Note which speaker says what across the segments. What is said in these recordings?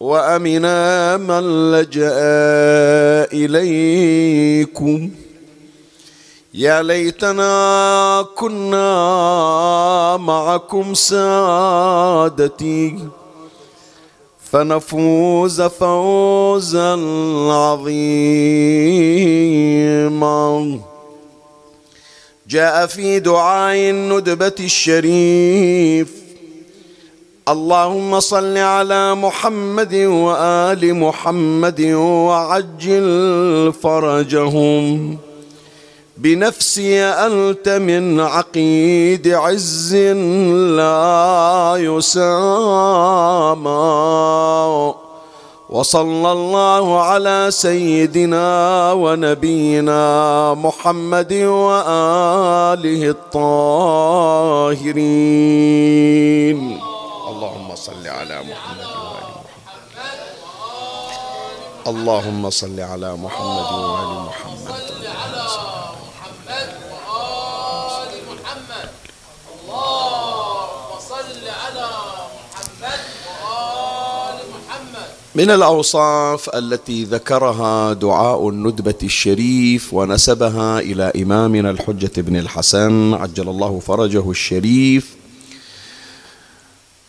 Speaker 1: وأمنا من لجأ إليكم. يا ليتنا كنا معكم سادتي فنفوز فوزا عظيما. جاء في دعاء الندبة الشريف. اللهم صل على محمد وآل محمد وعجل فرجهم. بنفسي أنت من عقيد عز لا يسامى. وصلى الله على سيدنا ونبينا محمد وآله الطاهرين. صل على محمد وآل محمد. اللهم صل على محمد وآل محمد. من الأوصاف التي ذكرها دعاء الندبة الشريف ونسبها إلى إمامنا الحجة بن الحسن عجل الله فرجه الشريف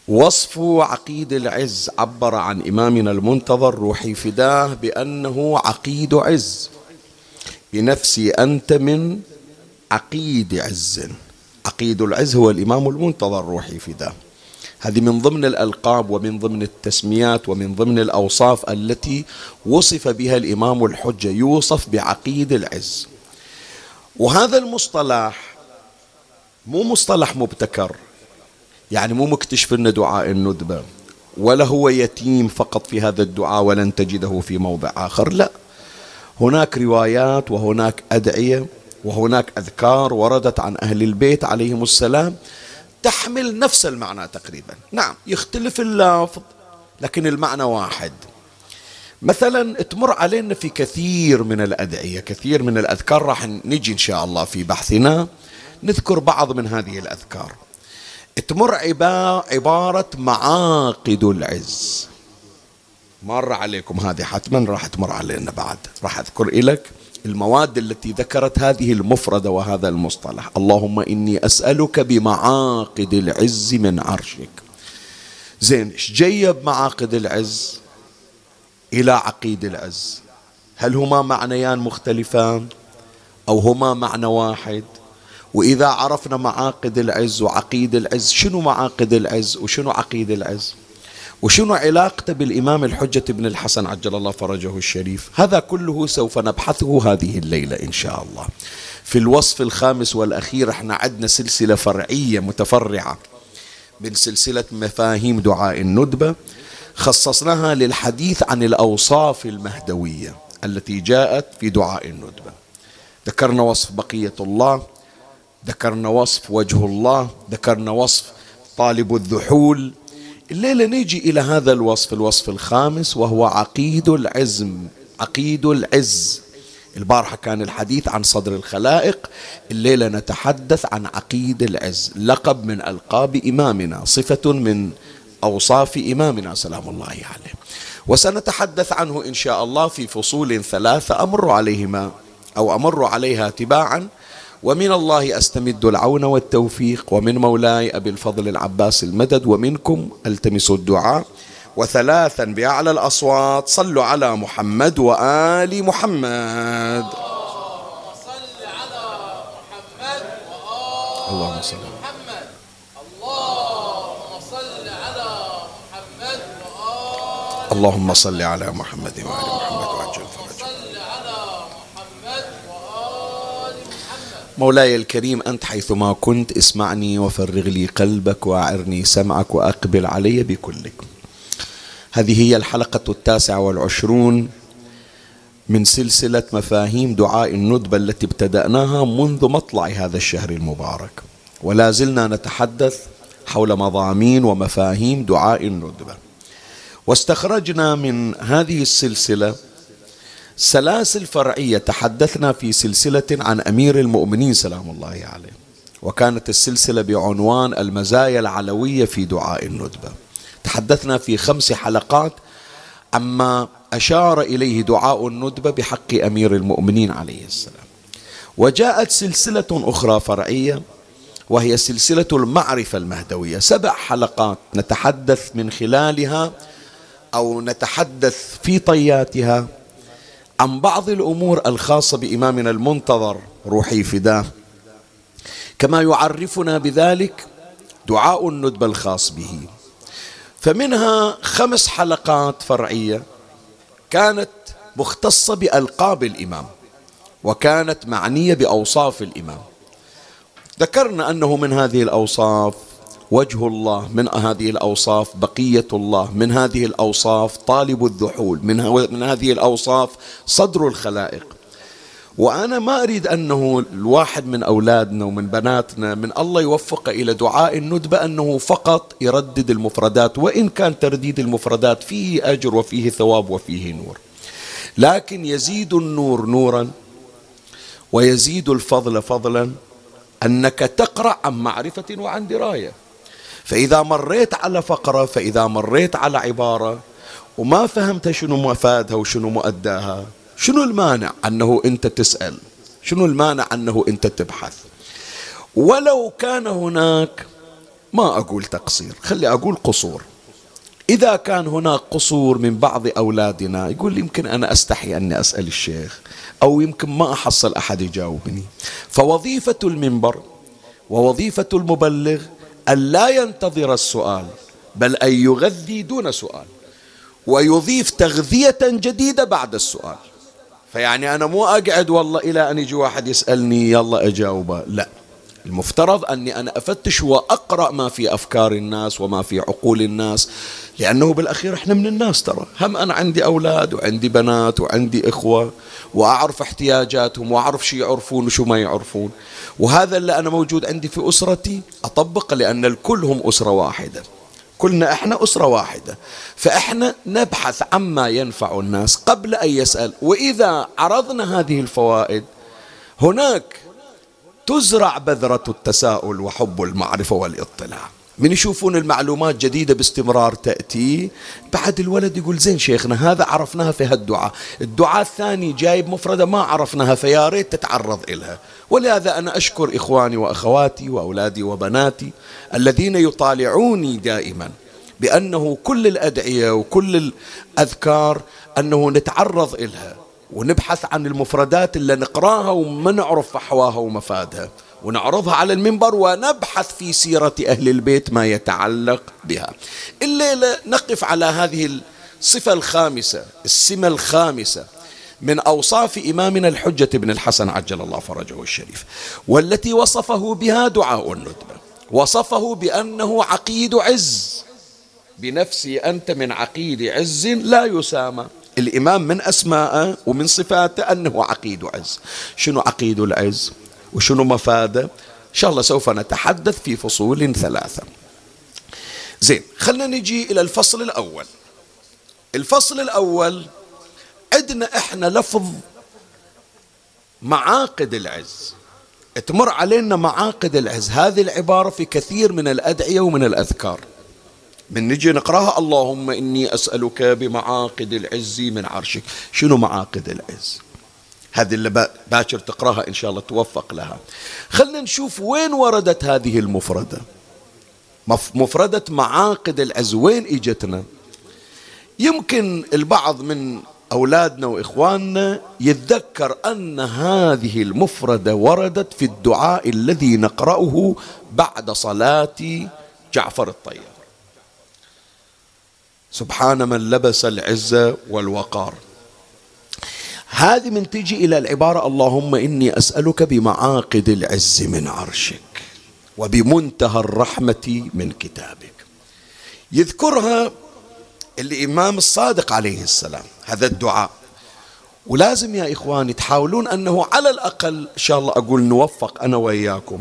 Speaker 1: وصف عقيد العز عبر عن إمامنا المنتظر روحي فداه بأنه عقيد عز. بنفسي أنت من عقيد عز. عقيد العز هو الإمام المنتظر روحي فداه. هذه من ضمن الألقاب ومن ضمن التسميات ومن ضمن الأوصاف التي وصف بها الإمام الحجة يوصف بعقيد العز. وهذا المصطلح مو مصطلح مبتكر. يعني مو مكتشف لنا دعاء الندبة ولا هو يتيم فقط في هذا الدعاء ولن تجده في موضع آخر لا. هناك روايات وهناك أدعية وهناك أذكار وردت عن أهل البيت عليهم السلام تحمل نفس المعنى تقريبا. نعم يختلف اللفظ لكن المعنى واحد. مثلا تمر علينا في كثير من الأدعية كثير من الأذكار راح نجي إن شاء الله في بحثنا نذكر بعض من هذه الأذكار. تمر عبارة معاقد العز. مر عليكم هذه حتما راح تمر علينا بعد. راح أذكر لك المواد التي ذكرت هذه المفردة وهذا المصطلح. اللهم إني أسألك بمعاقد العز من عرشك. زين إيش جيب معاقد العز؟ إلى عقيد العز. هل هما معنيان مختلفان؟ أو هما معنى واحد؟ وإذا عرفنا معاقد العز وعقيد العز شنو معاقد العز وشنو عقيد العز؟ وشنو علاقته بالإمام الحجة بن الحسن عجل الله فرجه الشريف؟ هذا كله سوف نبحثه هذه الليلة إن شاء الله. في الوصف الخامس والأخير إحنا عندنا سلسلة فرعية متفرعة من سلسلة مفاهيم دعاء الندبة. خصصناها للحديث عن الأوصاف المهدوية التي جاءت في دعاء الندبة. ذكرنا وصف بقية الله ذكرنا وصف وجه الله ذكرنا وصف طالب الذحول. الليلة نيجي إلى هذا الوصف الوصف الخامس وهو عقيد العزم عقيد العز. البارحة كان الحديث عن صدر الخلائق. الليلة نتحدث عن عقيد العز. لقب من ألقاب إمامنا صفة من أوصاف إمامنا سلام الله عليه. وسنتحدث عنه إن شاء الله في فصول ثلاثة أمر عليهما أو أمر عليها تباعا. ومن الله أستمد العون والتوفيق ومن مولاي أبي الفضل العباس المدد ومنكم ألتمس الدعاء. وثلاثا بأعلى الأصوات صلوا على محمد وآل محمد. اللهم صل على محمد. اللهم صل على محمد. وآل اللهم صل على محمد وآل محمد وعجل مولاي الكريم أنت حيثما كنت اسمعني وفرغ لي قلبك وأعرني سمعك وأقبل علي بكلك. هذه هي الحلقة التاسعة والعشرون من سلسلة مفاهيم دعاء الندبة التي ابتدأناها منذ مطلع هذا الشهر المبارك. ولا زلنا نتحدث حول مضامين ومفاهيم دعاء الندبة. واستخرجنا من هذه السلسلة سلاسل فرعية تحدثنا في سلسلة عن أمير المؤمنين سلام الله عليه. وكانت السلسلة بعنوان المزايا العلوية في دعاء الندبة. تحدثنا في خمس حلقات عما أشار إليه دعاء الندبة بحق أمير المؤمنين عليه السلام. وجاءت سلسلة أخرى فرعية وهي سلسلة المعرفة المهدوية. سبع حلقات نتحدث من خلالها أو نتحدث في طياتها. عن بعض الأمور الخاصة بإمامنا المنتظر روحي فداه كما يعرفنا بذلك دعاء الندبة الخاص به. فمنها خمس حلقات فرعية كانت مختصة بألقاب الإمام وكانت معنية بأوصاف الإمام. ذكرنا أنه من هذه الأوصاف وجه الله من هذه الأوصاف بقية الله من هذه الأوصاف طالب الذحول من, من هذه الأوصاف صدر الخلائق. وأنا ما أريد أنه الواحد من أولادنا ومن بناتنا من الله يوفق إلى دعاء الندبة أنه فقط يردد المفردات وإن كان ترديد المفردات فيه أجر وفيه ثواب وفيه نور. لكن يزيد النور نورا ويزيد الفضل فضلا أنك تقرأ عن معرفة وعن دراية. فإذا مريت على فقرة فإذا مريت على عبارة وما فهمت شنو مفادها وشنو مؤداها شنو المانع أنه أنت تسأل؟ شنو المانع أنه أنت تبحث؟ ولو كان هناك ما أقول تقصير خلي أقول قصور. إذا كان هناك قصور من بعض أولادنا يقول يمكن أنا أستحي أني أسأل الشيخ أو يمكن ما أحصل أحد يجاوبني. فوظيفة المنبر ووظيفة المبلغ أن لا ينتظر السؤال بل أن يغذي دون سؤال ويضيف تغذية جديدة بعد السؤال. فيعني أنا مو أقعد والله إلى أن يجي واحد يسألني يلا أجاوبه لا. المفترض أني أنا أفتش وأقرأ ما في أفكار الناس وما في عقول الناس. لأنه بالأخير إحنا من الناس ترى. هم أنا عندي أولاد وعندي بنات وعندي إخوة وأعرف احتياجاتهم وأعرف شو يعرفون وشو ما يعرفون. وهذا اللي أنا موجود عندي في أسرتي أطبق لأن الكل هم أسرة واحدة. كلنا إحنا أسرة واحدة. فإحنا نبحث عما ينفع الناس قبل أن يسأل. وإذا عرضنا هذه الفوائد هناك تزرع بذرة التساؤل وحب المعرفة والاطلاع. من يشوفون المعلومات جديدة باستمرار تأتي. بعد الولد يقول زين شيخنا هذا عرفناها في هالدعاء. الدعاء الثاني جايب مفردة ما عرفناها فيا ريت تتعرض إلها. ولهذا أنا أشكر إخواني وأخواتي وأولادي وبناتي الذين يطالعوني دائما بأنه كل الأدعية وكل الأذكار أنه نتعرض إلها ونبحث عن المفردات اللي نقراها وما نعرف فحواها ومفادها. ونعرضها على المنبر ونبحث في سيرة أهل البيت ما يتعلق بها. الليلة نقف على هذه الصفة الخامسة السمة الخامسة من أوصاف إمامنا الحجة بن الحسن عجل الله فرجه الشريف والتي وصفه بها دعاء الندبة وصفه بأنه عقيد عز. بنفسي أنت من عقيد عز لا يسامى. الإمام من أسماءه ومن صفاته أنه عقيد عز. شنو عقيد العز؟ وشنو مفاده إن شاء الله سوف نتحدث في فصول ثلاثة. زين خلنا نجي إلى الفصل الأول. الفصل الأول عندنا إحنا لفظ معاقد العز. تمر علينا معاقد العز. هذه العبارة في كثير من الأدعية ومن الأذكار. من نجي نقراها اللهم إني أسألك بمعاقد العز من عرشك. شنو معاقد العز؟ هذه اللي باكر تقراها إن شاء الله توفق لها. خلنا نشوف وين وردت هذه المفردة. مفردة معاقد العز وين إجتنا؟ يمكن البعض من أولادنا وإخواننا يتذكر أن هذه المفردة وردت في الدعاء الذي نقرأه بعد صلاة جعفر الطيار. سبحان من لبس العزة والوقار. هذه من تجي إلى العبارة اللهم إني أسألك بمعاقد العز من عرشك وبمنتهى الرحمة من كتابك. يذكرها الإمام الصادق عليه السلام هذا الدعاء. ولازم يا إخواني تحاولون أنه على الأقل إن شاء الله أقول نوفق أنا وإياكم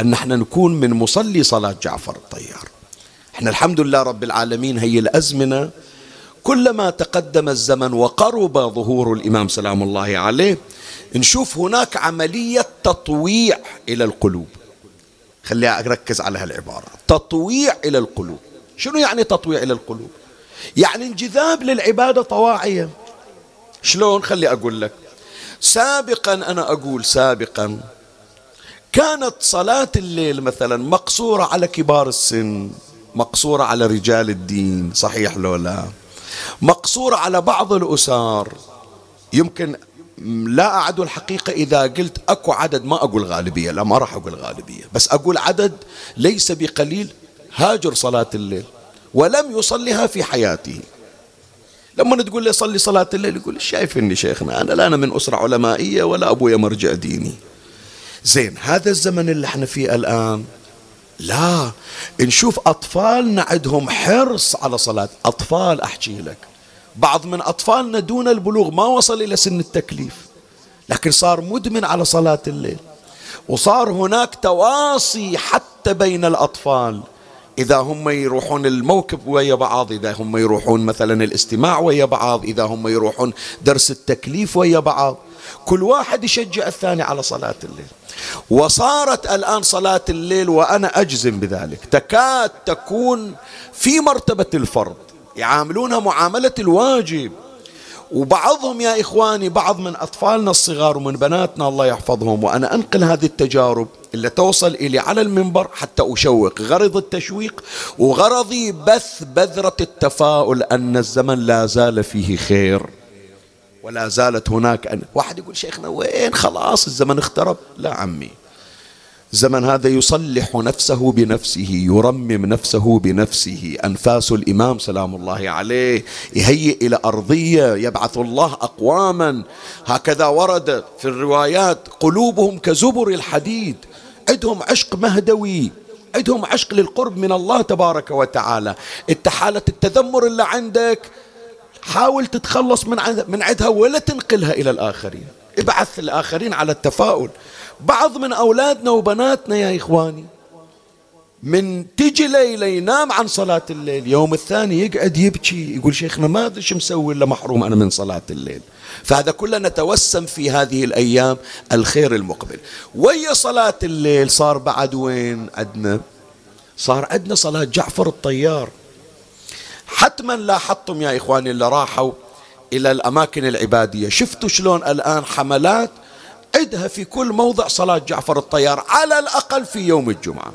Speaker 1: أن إحنا نكون من مصلي صلاة جعفر الطيار. إحنا الحمد لله رب العالمين هي الأزمنة كلما تقدم الزمن وقرب ظهور الإمام سلام الله عليه نشوف هناك عملية تطويع إلى القلوب. خليها أركز على هالعبارة. تطويع إلى القلوب. شنو يعني تطويع إلى القلوب؟ يعني انجذاب للعبادة طواعية. شلون؟ خلي أقول لك. سابقا أنا أقول سابقا كانت صلاة الليل مثلا مقصورة على كبار السن مقصورة على رجال الدين صحيح لو لا؟ مقصورة على بعض الأسار يمكن لا أعد الحقيقة إذا قلت أكو عدد ما أقول غالبية لا ما راح أقول غالبية. بس أقول عدد ليس بقليل هاجر صلاة الليل ولم يصلها في حياته. لما تقول لي صلي صلاة الليل يقول شايف إني شيخنا أنا لا أنا من أسرة علمائية ولا أبويا مرجع ديني. زين هذا الزمن اللي إحنا فيه الآن لا نشوف أطفالنا عندهم حرص على صلاة. أطفال أحكي لك. بعض من أطفالنا دون البلوغ ما وصل إلى سن التكليف لكن صار مدمن على صلاة الليل. وصار هناك تواصي حتى بين الأطفال. إذا هم يروحون الموكب ويا بعض إذا هم يروحون مثلا الاستماع ويا بعض إذا هم يروحون درس التكليف ويا بعض. كل واحد يشجع الثاني على صلاة الليل. وصارت الآن صلاة الليل وأنا أجزم بذلك. تكاد تكون في مرتبة الفرض. يعاملونها معاملة الواجب. وبعضهم يا إخواني بعض من أطفالنا الصغار ومن بناتنا الله يحفظهم. وأنا أنقل هذه التجارب اللي توصل إلي على المنبر حتى أشوق. غرض التشويق وغرضي بث بذرة التفاؤل أن الزمن لا زال فيه خير. ولا زالت هناك أن واحد يقول شيخنا وين؟ خلاص الزمن اخترب. لا عمي. الزمن هذا يصلح نفسه بنفسه يرمم نفسه بنفسه. أنفاس الإمام سلام الله عليه يهيئ إلى أرضية يبعث الله أقواما. هكذا ورد في الروايات قلوبهم كزبر الحديد. عندهم عشق مهدوي. عندهم عشق للقرب من الله تبارك وتعالى. انت حالة التذمر اللي عندك حاول تتخلص من من عندها ولا تنقلها إلى الآخرين. ابعث الآخرين على التفاؤل. بعض من أولادنا وبناتنا يا إخواني من تجي ليلة ينام عن صلاة الليل يوم الثاني يقعد يبكي يقول شيخنا ما أدري شو مسوي إلا محروم أنا من صلاة الليل. فهذا كله نتوسم في هذه الأيام الخير المقبل. ويا صلاة الليل صار بعد وين عندنا صار عندنا صلاة جعفر الطيار. حتما لاحظتم يا إخواني اللي راحوا إلى الأماكن العبادية. شفتوا شلون الآن حملات عدها في كل موضع صلاة جعفر الطيار على الأقل في يوم الجمعة.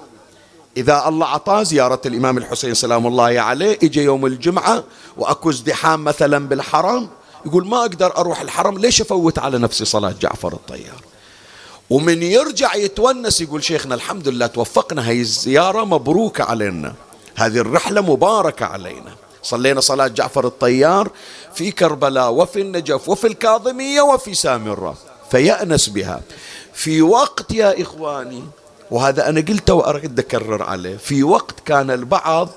Speaker 1: إذا الله عطاه زيارة الإمام الحسين سلام الله عليه إجا يوم الجمعة وأكو ازدحام مثلا بالحرم يقول ما أقدر أروح الحرم ليش أفوت على نفسي صلاة جعفر الطيار؟ ومن يرجع يتونس يقول شيخنا الحمد لله توفقنا هاي الزيارة مبروكة علينا هذه الرحلة مباركة علينا. صلينا صلاة جعفر الطيار في كربلاء وفي النجف وفي الكاظمية وفي سامرة. فيأنس بها. في وقت يا إخواني وهذا أنا قلته وأريد أكرر عليه في وقت كان البعض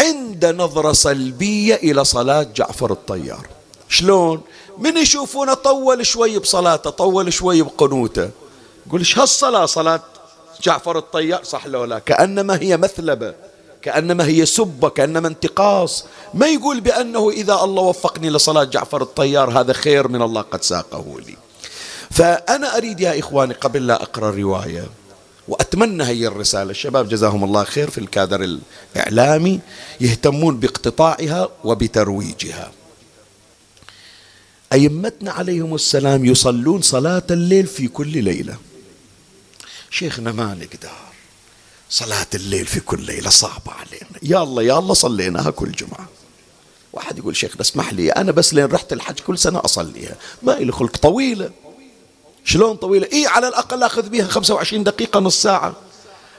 Speaker 1: عند نظرة سلبية إلى صلاة جعفر الطيار. شلون؟ من يشوفونه طول شوي بصلاته طول شوي بقنوته. يقول إيش هالصلاة؟ صلاة جعفر الطيار؟ صح لو لا؟ كأنما هي مثلبة. كأنما هي سبة كأنما انتقاص. ما يقول بأنه إذا الله وفقني لصلاة جعفر الطيار هذا خير من الله قد ساقه لي. فأنا أريد يا إخواني قبل لا أقرأ الرواية وأتمنى هي الرسالة الشباب جزاهم الله خير في الكادر الإعلامي يهتمون باقتطاعها وبترويجها. أئمتنا عليهم السلام يصلون صلاة الليل في كل ليلة. شيخنا ما نقدر صلاة الليل في كل ليلة صعبة علينا. يا الله يا الله صليناها كل جمعة. واحد يقول شيخنا اسمح لي أنا بس لين رحت الحج كل سنة أصليها. ما إلي خلق طويلة. شلون طويلة؟ إيه على الأقل أخذ بها 25 دقيقة نص ساعة.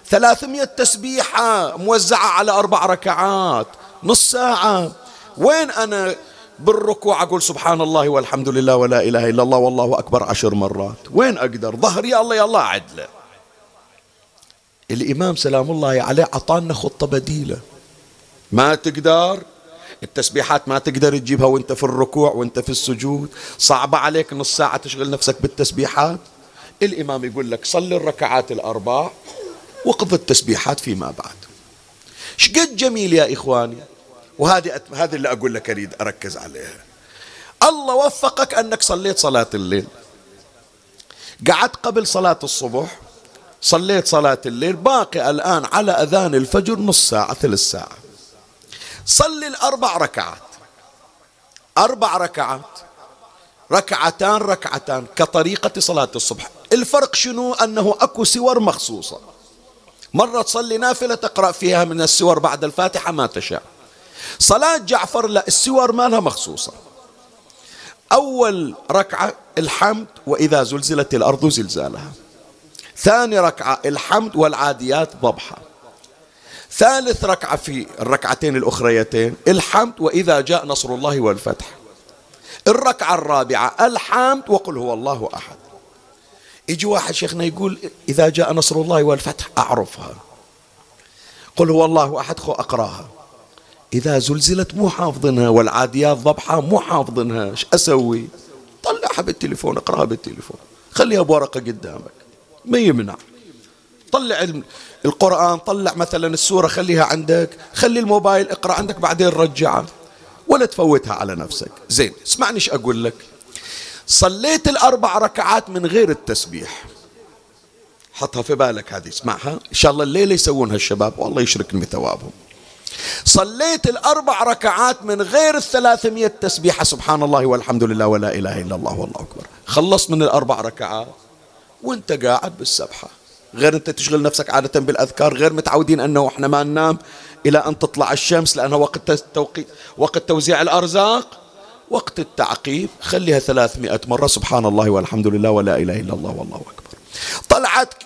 Speaker 1: 300 تسبيحة موزعة على أربع ركعات نص ساعة. وين أنا بالركوع أقول سبحان الله والحمد لله ولا إله إلا الله والله أكبر عشر مرات؟ وين أقدر؟ ظهر يا الله يا الله عدله الإمام سلام الله عليه أعطانا خطة بديلة. ما تقدر؟ التسبيحات ما تقدر تجيبها وانت في الركوع وانت في السجود. صعبة عليك نص ساعة تشغل نفسك بالتسبيحات؟ الإمام يقول لك صل الركعات الأربع وقض التسبيحات فيما بعد. شقد جميل يا إخواني؟ وهذه هذه اللي أقول لك أريد أركز عليها. الله وفقك أنك صليت صلاة الليل. قعدت قبل صلاة الصبح صليت صلاة الليل باقي الآن على أذان الفجر نص ساعة ثلث ساعة. صلي الأربع ركعات. أربع ركعات. ركعتان ركعتان كطريقة صلاة الصبح. الفرق شنو؟ أنه أكو سور مخصوصة. مرة تصلي نافلة تقرأ فيها من السور بعد الفاتحة ما تشاء. صلاة جعفر لا السور مالها مخصوصة. أول ركعة الحمد وإذا زلزلت الأرض زلزالها. ثاني ركعة الحمد والعاديات ضبحا ثالث ركعة في الركعتين الأخريتين الحمد وإذا جاء نصر الله والفتح. الركعة الرابعة الحمد وقل هو الله أحد. يجي واحد شيخنا يقول إذا جاء نصر الله والفتح أعرفها. قل هو الله أحد خو أقراها. إذا زلزلت مو حافظنها والعاديات ضبحة مو حافظنها أسوي؟ طلعها بالتليفون أقراها بالتليفون. خليها بورقة قدامك. ما يمنع. طلع القرآن طلع مثلا السورة خليها عندك خلي الموبايل اقرأ عندك بعدين رجعه ولا تفوتها على نفسك. زين اسمعني إيش أقول لك. صليت الأربع ركعات من غير التسبيح. حطها في بالك هذه اسمعها. إن شاء الله الليلة يسوونها الشباب والله يشركني بثوابهم صليت الأربع ركعات من غير الثلاثمية تسبيحة سبحان الله والحمد لله ولا إله إلا الله والله أكبر. خلصت من الأربع ركعات. وانت قاعد بالسبحة. غير انت تشغل نفسك عادة بالأذكار غير متعودين أنه إحنا ما ننام إلى أن تطلع الشمس لأنها وقت توقيت وقت توزيع الأرزاق وقت التعقيب. خليها ثلاثمائة مرة. سبحان الله والحمد لله ولا إله إلا الله والله أكبر. طلعتك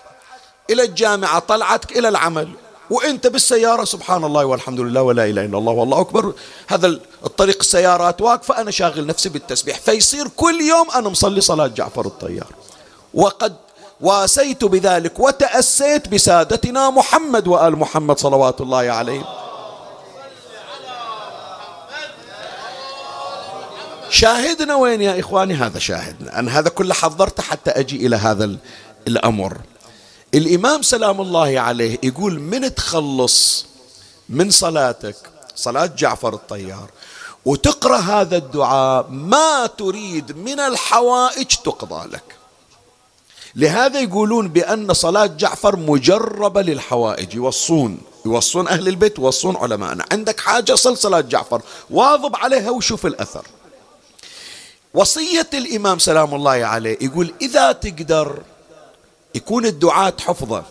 Speaker 1: إلى الجامعة طلعتك إلى العمل وإنت بالسيارة. سبحان الله والحمد لله ولا إله إلا الله والله أكبر. هذا الطريق السيارات واقفة. أنا شاغل نفسي بالتسبيح فيصير كل يوم أنا مصلي صلاة جعفر الطيار. وقد واسيت بذلك وتأسيت بسادتنا محمد وآل محمد صلوات الله عليه. شاهدنا وين يا إخواني؟ هذا شاهدنا. أنا هذا كله حضرته حتى أجي إلى هذا الأمر. الإمام سلام الله عليه يقول من تخلص من صلاتك؟ صلاة جعفر الطيار. وتقرأ هذا الدعاء ما تريد من الحوائج تقضى لك. لهذا يقولون بأن صلاة جعفر مجربة للحوائج. يوصون يوصون أهل البيت يوصون علماءنا. عندك حاجة؟ صل صلاة جعفر. واظب عليها وشوف الأثر. وصية الإمام سلام الله عليه يقول إذا تقدر يكون الدعاء حفظة.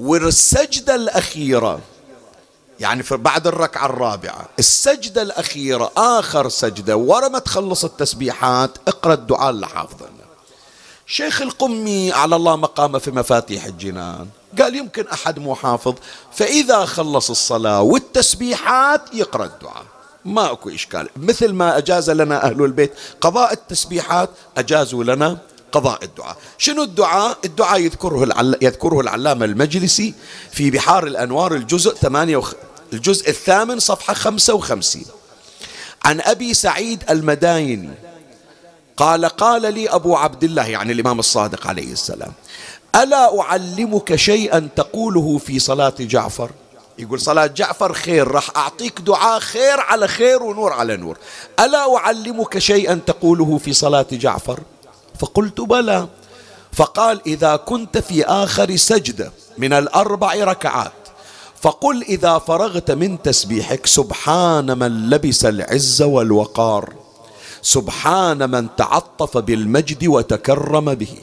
Speaker 1: والسجدة الأخيرة يعني في بعد الركعة الرابعة السجدة الأخيرة آخر سجدة ورا ما تخلص التسبيحات اقرأ الدعاء اللي حافظه. شيخ القمي على الله مقامه في مفاتيح الجنان. قال يمكن أحد مو حافظ. فإذا خلص الصلاة والتسبيحات يقرأ الدعاء. ما أكو إشكال. مثل ما أجاز لنا أهل البيت قضاء التسبيحات أجازوا لنا قضاء الدعاء. شنو الدعاء؟ الدعاء يذكره, العل... يذكره العلامة المجلسي في بحار الأنوار الجزء ثمانية وخ... الجزء الثامن صفحة خمسة وخمسين. عن أبي سعيد المدايني قال قال لي أبو عبد الله يعني الإمام الصادق عليه السلام ألا أعلمك شيئا تقوله في صلاة جعفر؟ يقول صلاة جعفر خير راح أعطيك دعاء خير على خير ونور على نور. ألا أعلمك شيئا تقوله في صلاة جعفر؟ فقلت بلى. فقال إذا كنت في آخر سجدة من الأربع ركعات فقل إذا فرغت من تسبيحك سبحان من لبس العز والوقار. سبحان من تعطف بالمجد وتكرم به.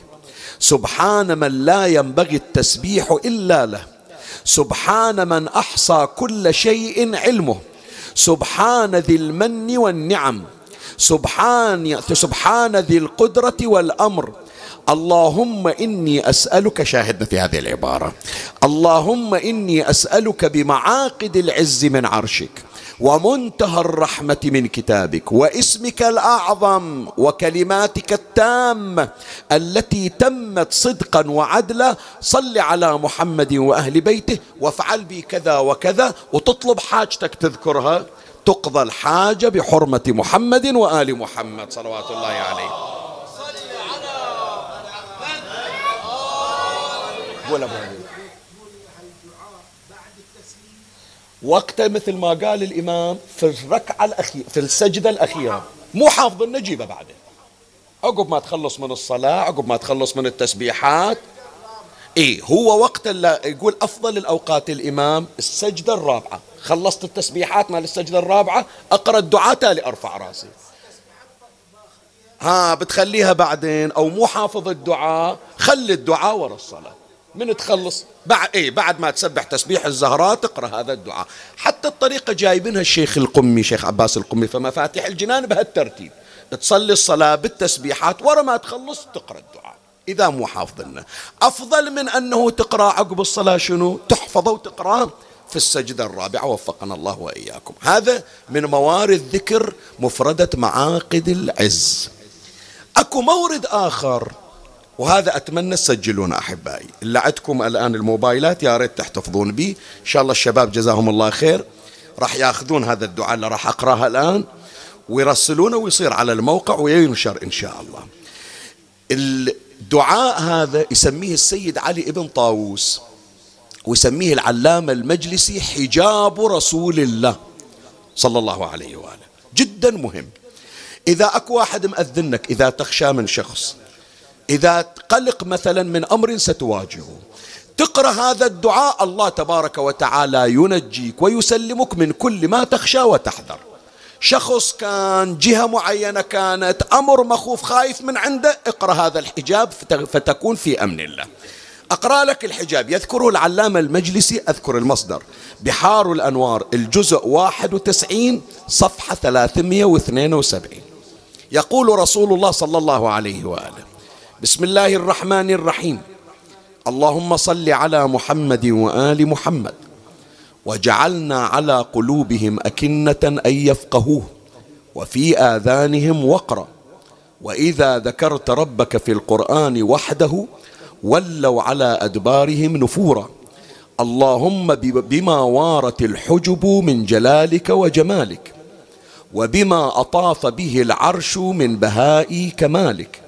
Speaker 1: سبحان من لا ينبغي التسبيح إلا له. سبحان من أحصى كل شيء علمه. سبحان ذي المن والنعم. سبحان سبحان ذي القدرة والأمر. اللهم إني أسألك شاهدنا في هذه العبارة. اللهم إني أسألك بمعاقد العز من عرشك. ومنتهى الرحمة من كتابك واسمك الأعظم وكلماتك التامة التي تمت صدقا وعدلا. صل على محمد وأهل بيته وافعل بي كذا وكذا وتطلب حاجتك تذكرها. تقضى الحاجة بحرمة محمد وآل محمد صلوات الله عليه. ولا وقتها مثل ما قال الإمام في الركعة الأخيرة في السجدة الأخيرة. مو حافظ النجيبة بعده عقب ما تخلص من الصلاة عقب ما تخلص من التسبيحات. إيه هو وقت اللي يقول أفضل الأوقات الإمام السجدة الرابعة. خلصت التسبيحات مال السجدة الرابعة أقرأ الدعاء تالي أرفع رأسي. ها بتخليها بعدين أو مو حافظ الدعاء خلي الدعاء ورا الصلاة. من تخلص؟ بعد إيه بعد ما تسبح تسبيح الزهراء تقرأ هذا الدعاء. حتى الطريقة جايبينها الشيخ القمي شيخ عباس القمي فمفاتيح الجنان بهالترتيب. تصلي الصلاة بالتسبيحات ورا ما تخلص تقرأ الدعاء إذا مو حافظنا. أفضل من أنه تقرأ عقب الصلاة شنو؟ تحفظه وتقراه في السجدة الرابعة وفقنا الله وإياكم. هذا من موارد ذكر مفردة معاقد العز. أكو مورد آخر. وهذا أتمنى تسجلون أحبائي. اللي عندكم الآن الموبايلات يا ريت تحتفظون به إن شاء الله الشباب جزاهم الله خير. راح ياخذون هذا الدعاء اللي راح أقرأها الآن ويرسلونه ويصير على الموقع وينشر إن شاء الله. الدعاء هذا يسميه السيد علي ابن طاووس ويسميه العلامة المجلسي حجاب رسول الله صلى الله عليه وآله. جدا مهم. إذا أكو واحد مأذنك إذا تخشى من شخص إذا قلق مثلا من أمر ستواجهه. تقرأ هذا الدعاء الله تبارك وتعالى ينجيك ويسلمك من كل ما تخشى وتحذر. شخص كان جهة معينة كانت أمر مخوف خايف من عنده اقرأ هذا الحجاب فتكون في أمن الله. أقرأ لك الحجاب يذكره العلامة المجلسي أذكر المصدر. بحار الأنوار الجزء 91 صفحة 372 يقول رسول الله صلى الله عليه وآله بسم الله الرحمن الرحيم. اللهم صل على محمد وآل محمد. وجعلنا على قلوبهم أكنة أن يفقهوه. وفي آذانهم وقرا. وإذا ذكرت ربك في القرآن وحده ولوا على أدبارهم نفورا. اللهم بما وارت الحجب من جلالك وجمالك. وبما أطاف به العرش من بهاء كمالك.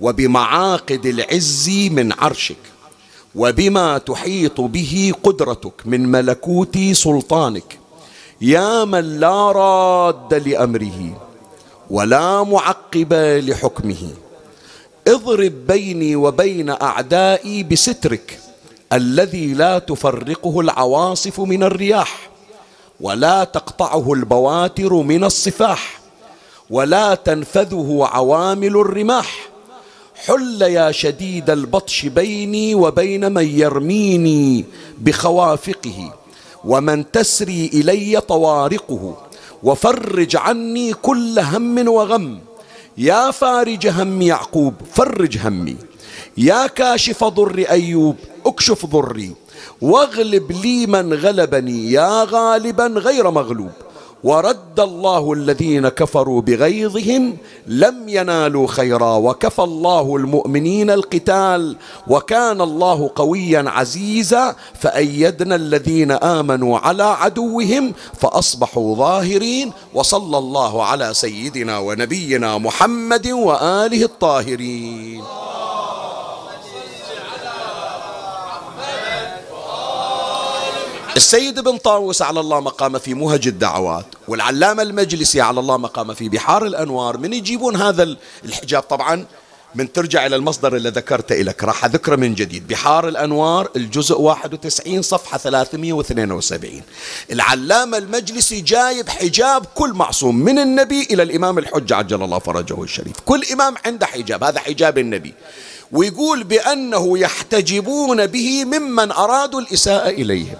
Speaker 1: وبمعاقد العز من عرشك وبما تحيط به قدرتك من ملكوت سلطانك. يا من لا راد لأمره ولا معقب لحكمه. اضرب بيني وبين أعدائي بسترك الذي لا تفرقه العواصف من الرياح ولا تقطعه البواتر من الصفاح ولا تنفذه عوامل الرماح. حل يا شديد البطش بيني وبين من يرميني بخوافقه ومن تسري إلي طوارقه وفرج عني كل هم وغم. يا فارج هم يعقوب فرج همي. يا كاشف ضر أيوب اكشف ضري. واغلب لي من غلبني يا غالبا غير مغلوب. ورد الله الذين كفروا بغيظهم لم ينالوا خيرا وكفى الله المؤمنين القتال وكان الله قويا عزيزا فأيدنا الذين آمنوا على عدوهم فأصبحوا ظاهرين وصلى الله على سيدنا ونبينا محمد وآله الطاهرين. السيد ابن طاووس على الله مقام في مهج الدعوات والعلامة المجلسي على الله مقام في بحار الأنوار من يجيبون هذا الحجاب؟ طبعا من ترجع إلى المصدر اللي ذكرته لك راح أذكره من جديد. بحار الأنوار الجزء 91 صفحة 372 العلامة المجلسي جايب حجاب كل معصوم من النبي إلى الإمام الحجة عجل الله فرجه الشريف. كل إمام عنده حجاب هذا حجاب النبي. ويقول بأنه يحتجبون به ممن أرادوا الإساءة إليهم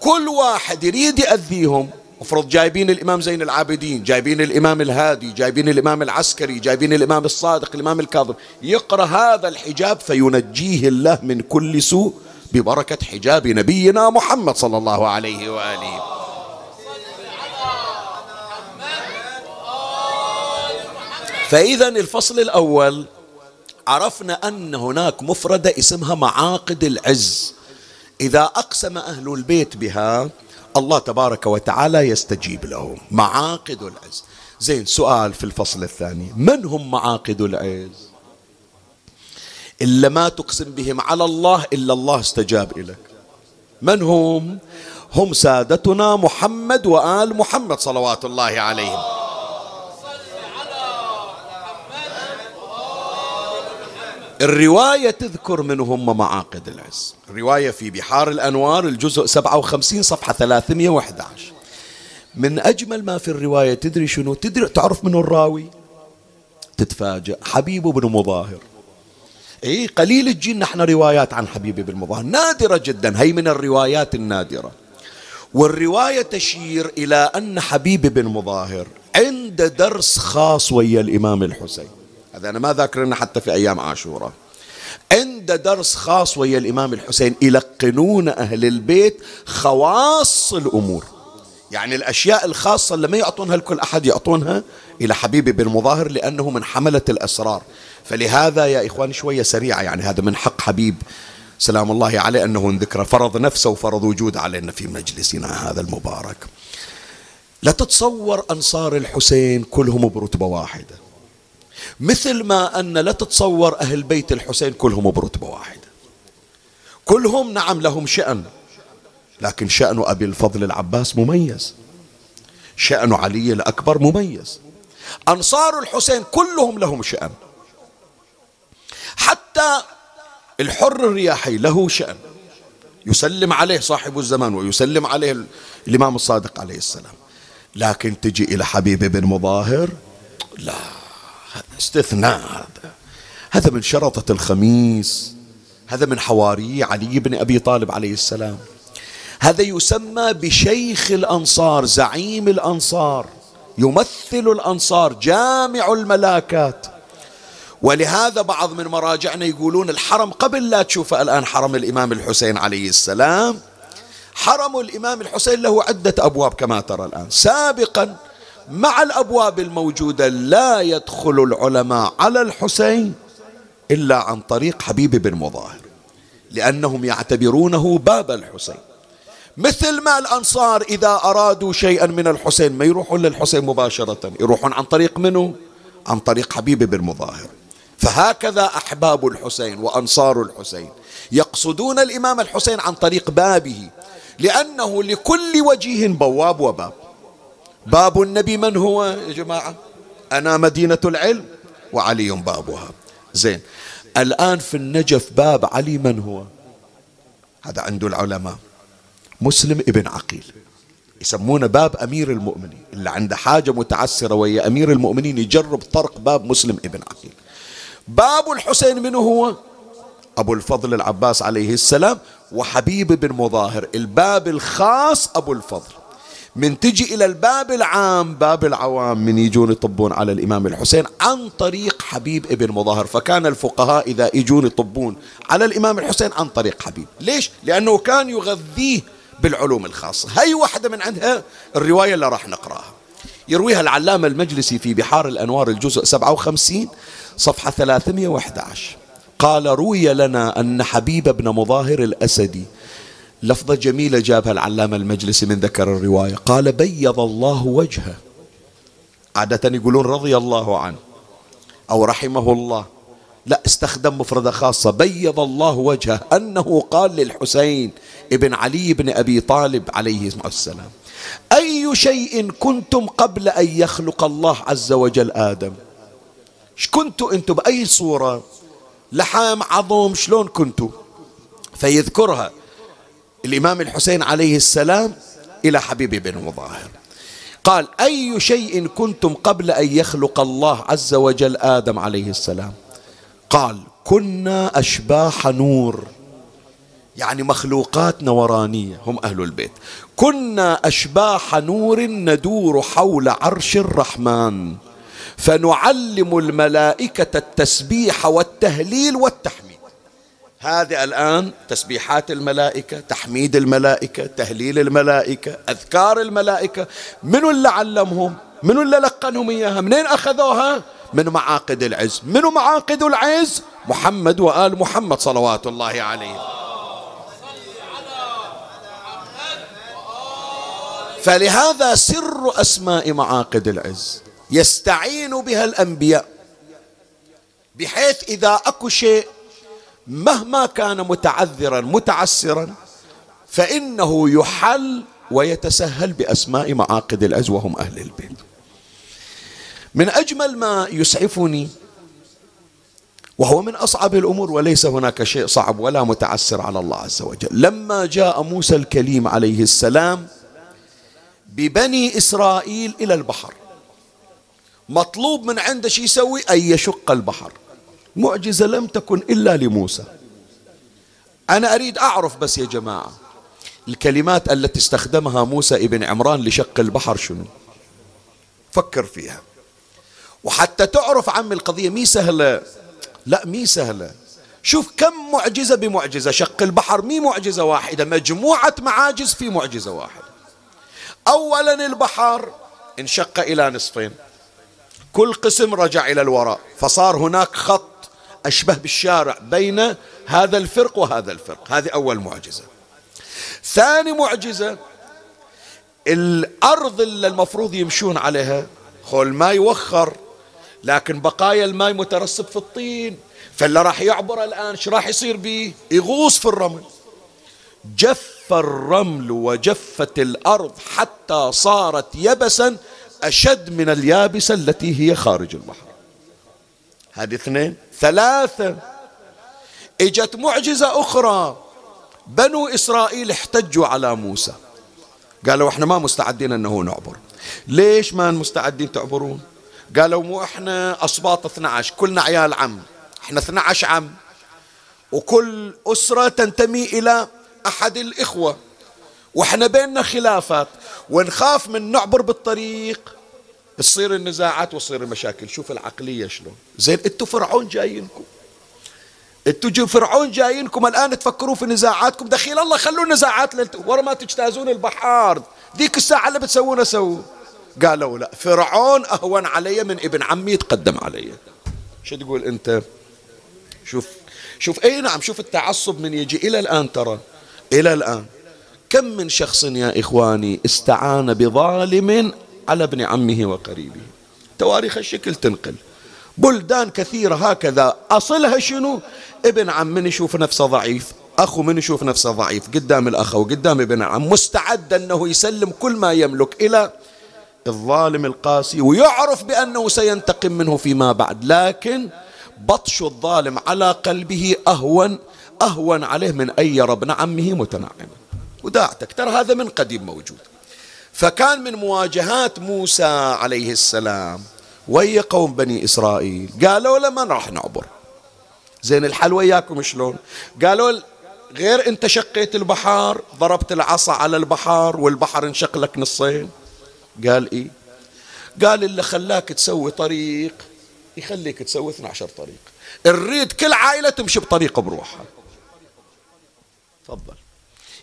Speaker 1: كل واحد يريد يأذيهم. افرض جايبين الإمام زين العابدين جايبين الإمام الهادي جايبين الإمام العسكري جايبين الإمام الصادق الإمام الكاظم. يقرأ هذا الحجاب فينجيه الله من كل سوء ببركة حجاب نبينا محمد صلى الله عليه وآله. فإذا الفصل الأول عرفنا أن هناك مفردة اسمها معاقد العز. إذا أقسم أهل البيت بها الله تبارك وتعالى يستجيب لهم. معاقد العز. زين سؤال في الفصل الثاني. من هم معاقد العز؟ إلا ما تقسم بهم على الله إلا الله استجاب لك من هم؟ هم سادتنا محمد وآل محمد صلوات الله عليهم. الرواية تذكر من هم معاقد العز. الرواية في بحار الأنوار الجزء 57 صفحة 311 من أجمل ما في الرواية تدري شنو؟ تدري تعرف من الراوي؟ تتفاجأ. حبيب بن مظاهر. إي قليل تجينا إحنا روايات عن حبيب بن مظاهر. نادرة جدا. هي من الروايات النادرة. والرواية تشير إلى أن حبيب بن مظاهر عند درس خاص ويا الإمام الحسين. هذا أنا ما ذاكرنا حتى في أيام عاشوراء عند درس خاص ويا الإمام الحسين يلقنون أهل البيت خواص الأمور. يعني الأشياء الخاصة اللي ما يعطونها لكل أحد يعطونها إلى حبيبي بن مظاهر لأنه من حملة الأسرار. فلهذا يا إخوان شوية سريعة يعني هذا من حق حبيب سلام الله عليه أنه ذكر فرض نفسه وفرض وجود علينا في مجلسنا هذا المبارك. لا تتصور أنصار الحسين كلهم برتبة واحدة. مثل ما أن لا تتصور أهل بيت الحسين كلهم برتبة واحدة كلهم نعم لهم شأن لكن شأن أبي الفضل العباس مميز. شأن علي الأكبر مميز. أنصار الحسين كلهم لهم شأن. حتى الحر الرياحي له شأن. يسلم عليه صاحب الزمان ويسلم عليه الإمام الصادق عليه السلام. لكن تجي إلى حبيب بن مظاهر؟ لا. هذا استثناء هذا. هذا من شرطة الخميس. هذا من حواري علي بن أبي طالب عليه السلام. هذا يسمى بشيخ الأنصار زعيم الأنصار. يمثل الأنصار جامع الملاكات. ولهذا بعض من مراجعنا يقولون الحرم قبل لا تشوفه الآن حرم الإمام الحسين عليه السلام حرم الإمام الحسين له عدة أبواب كما ترى الآن. سابقا مع الأبواب الموجودة لا يدخل العلماء على الحسين إلا عن طريق حبيب بن مظاهر لأنهم يعتبرونه باب الحسين. مثل ما الأنصار إذا أرادوا شيئا من الحسين ما يروحون للحسين مباشرة يروحون عن طريق منه عن طريق حبيب بن مظاهر. فهكذا أحباب الحسين وأنصار الحسين يقصدون الإمام الحسين عن طريق بابه لأنه لكل وجيه بواب وباب. باب النبي من هو يا جماعة؟ أنا مدينة العلم وعلي بابها. زين. الآن في النجف باب علي من هو؟ هذا عنده العلماء. مسلم ابن عقيل. يسمونه باب أمير المؤمنين. اللي عنده حاجة متعسرة ويا أمير المؤمنين يجرب طرق باب مسلم ابن عقيل. باب الحسين من هو؟ أبو الفضل العباس عليه السلام وحبيب بن مظاهر. الباب الخاص أبو الفضل. من تجي إلى الباب العام باب العوام من يجون يطبون على الإمام الحسين عن طريق حبيب ابن مظاهر. فكان الفقهاء إذا يجون يطبون على الإمام الحسين عن طريق حبيب. ليش؟ لأنه كان يغذيه بالعلوم الخاصة. هاي واحدة من عندها الرواية اللي راح نقراها. يرويها العلامة المجلسي في بحار الأنوار الجزء 57 صفحة 311 قال روي لنا أن حبيب بن مظاهر الأسدي لفظة جميلة جابها العلامة المجلسي من ذكر الرواية. قال بيض الله وجهه. عادة يقولون رضي الله عنه أو رحمه الله. لا استخدم مفردة خاصة. بيض الله وجهه أنه قال للحسين ابن علي بن أبي طالب عليه السلام أي شيء كنتم قبل أن يخلق الله عز وجل آدم؟ كنتوا أنتم بأي صورة؟ لحام عظم شلون كنتوا؟ فيذكرها. الإمام الحسين عليه السلام إلى حبيب بن مظاهر. قال أي شيء كنتم قبل أن يخلق الله عز وجل آدم عليه السلام؟ قال كنا أشباح نور يعني مخلوقات نورانية هم أهل البيت. كنا أشباح نور ندور حول عرش الرحمن فنعلم الملائكة التسبيح والتهليل والتحميد. هذه الآن تسبيحات الملائكة تحميد الملائكة تهليل الملائكة أذكار الملائكة. من اللي علمهم؟ من اللي لقنهم إياها؟ منين أخذوها؟ من معاقد العز. من معاقد العز؟ محمد وآل محمد صلوات الله عليهم. فلهذا سر أسماء معاقد العز. يستعين بها الأنبياء. بحيث إذا أكو شيء مهما كان متعذرا متعسرا فإنه يحل ويتسهل بأسماء معاقد العز وهم أهل البيت. من أجمل ما يسعفني وهو من أصعب الأمور وليس هناك شيء صعب ولا متعسر على الله عز وجل. لما جاء موسى الكليم عليه السلام ببني إسرائيل إلى البحر مطلوب من عنده شو يسوي؟ أن يشق البحر. معجزة لم تكن إلا لموسى. أنا أريد أعرف بس يا جماعة الكلمات التي استخدمها موسى ابن عمران لشق البحر شنو؟ فكر فيها. وحتى تعرف عم القضية مي سهلة؟ لا مي سهلة. شوف كم معجزة بمعجزة. شق البحر مي معجزة واحدة مجموعة معاجز في معجزة واحدة. أولا البحر انشق إلى نصفين. كل قسم رجع إلى الوراء فصار هناك خط أشبه بالشارع بين هذا الفرق وهذا الفرق. هذه أول معجزة. ثاني معجزة الأرض اللي المفروض يمشون عليها خول ما يوخر لكن بقايا الماء مترسب في الطين. فاللي راح يعبر الآن شو راح يصير به يغوص في الرمل. جف الرمل وجفت الأرض حتى صارت يبسا أشد من اليابسة التي هي خارج البحر. هذه اثنين. ثلاثة. إجت معجزة أخرى. بنو إسرائيل احتجوا على موسى. قالوا إحنا ما مستعدين إنه نعبر. ليش ما مستعدين تعبرون؟ قالوا مو إحنا أصباط 12 كلنا عيال عم. إحنا 12 عم. وكل أسرة تنتمي إلى أحد الإخوة. وإحنا بيننا خلافات. ونخاف من نعبر بالطريق. تصير النزاعات وتصير المشاكل. شوف العقلية شلون. زين أنتوا فرعون جايينكم. أنتوا فرعون جايينكم الآن تفكروا في نزاعاتكم. دخيل الله خلوا النزاعات ورا ما تجتازون البحار. ذيك الساعة اللي بتسوونها سووا. قالوا لا فرعون أهون علي من ابن عمي يتقدم علي. شو تقول أنت؟ شوف شوف أي نعم شوف التعصب من يجي إلى الآن ترى. إلى الآن. كم من شخص يا إخواني استعان بظالم على ابن عمه وقريبه. تواريخ الشكل تنقل. بلدان كثيرة هكذا. أصلها شنو؟ ابن عم من يشوف نفسه ضعيف أخو من يشوف نفسه ضعيف قدام الأخ وقدام ابن عم مستعد أنه يسلم كل ما يملك إلى الظالم القاسي ويعرف بأنه سينتقم منه فيما بعد. لكن بطش الظالم على قلبه أهون أهون عليه من أن يرى ابن عمه متنعما وداعتك. ترى هذا من قديم موجود. فكان من مواجهات موسى عليه السلام. ويا قوم بني إسرائيل؟ قالوا له ما راح نعبر. زين الحل وياكم شلون؟ قالوا غير أنت شقيت البحر ضربت العصا على البحر والبحر انشق لك نصين. قال إيه؟ قال اللي خلاك تسوي طريق يخليك تسوي 12 طريق. نريد كل عائلة تمشي بطريقة بروحها. تفضل.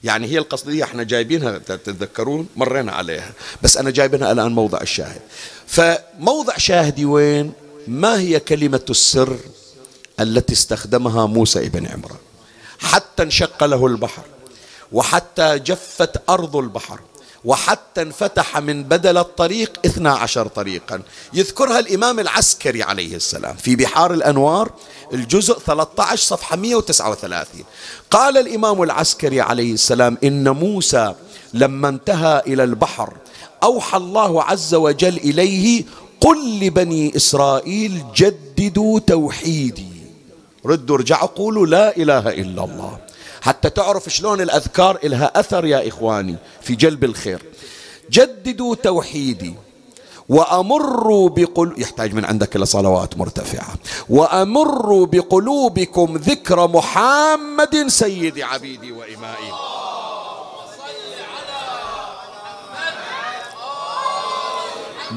Speaker 1: يعني هي القصدية إحنا جايبينها تتذكرون مرينا عليها. بس أنا جايبينها الآن موضع الشاهد. فموضع شاهدي وين؟ ما هي كلمة السر التي استخدمها موسى ابن عمران؟ حتى انشق له البحر وحتى جفت أرض البحر. وحتى انفتح من بدل الطريق اثنا عشر طريقا. يذكرها الإمام العسكري عليه السلام في بحار الأنوار الجزء 13 صفحة 139 قال الإمام العسكري عليه السلام إن موسى لما انتهى إلى البحر أوحى الله عز وجل إليه قل لبني إسرائيل جددوا توحيدي. ردوا ارجعوا قولوا لا إله إلا الله. حتى تعرف شلون الأذكار إلها أثر يا إخواني في جلب الخير. جددوا توحيدي وأمروا بقل يحتاج من عندك إلى صلوات مرتفعة. وأمروا بقلوبكم ذكر محمد سيد عبيدي وإمائي.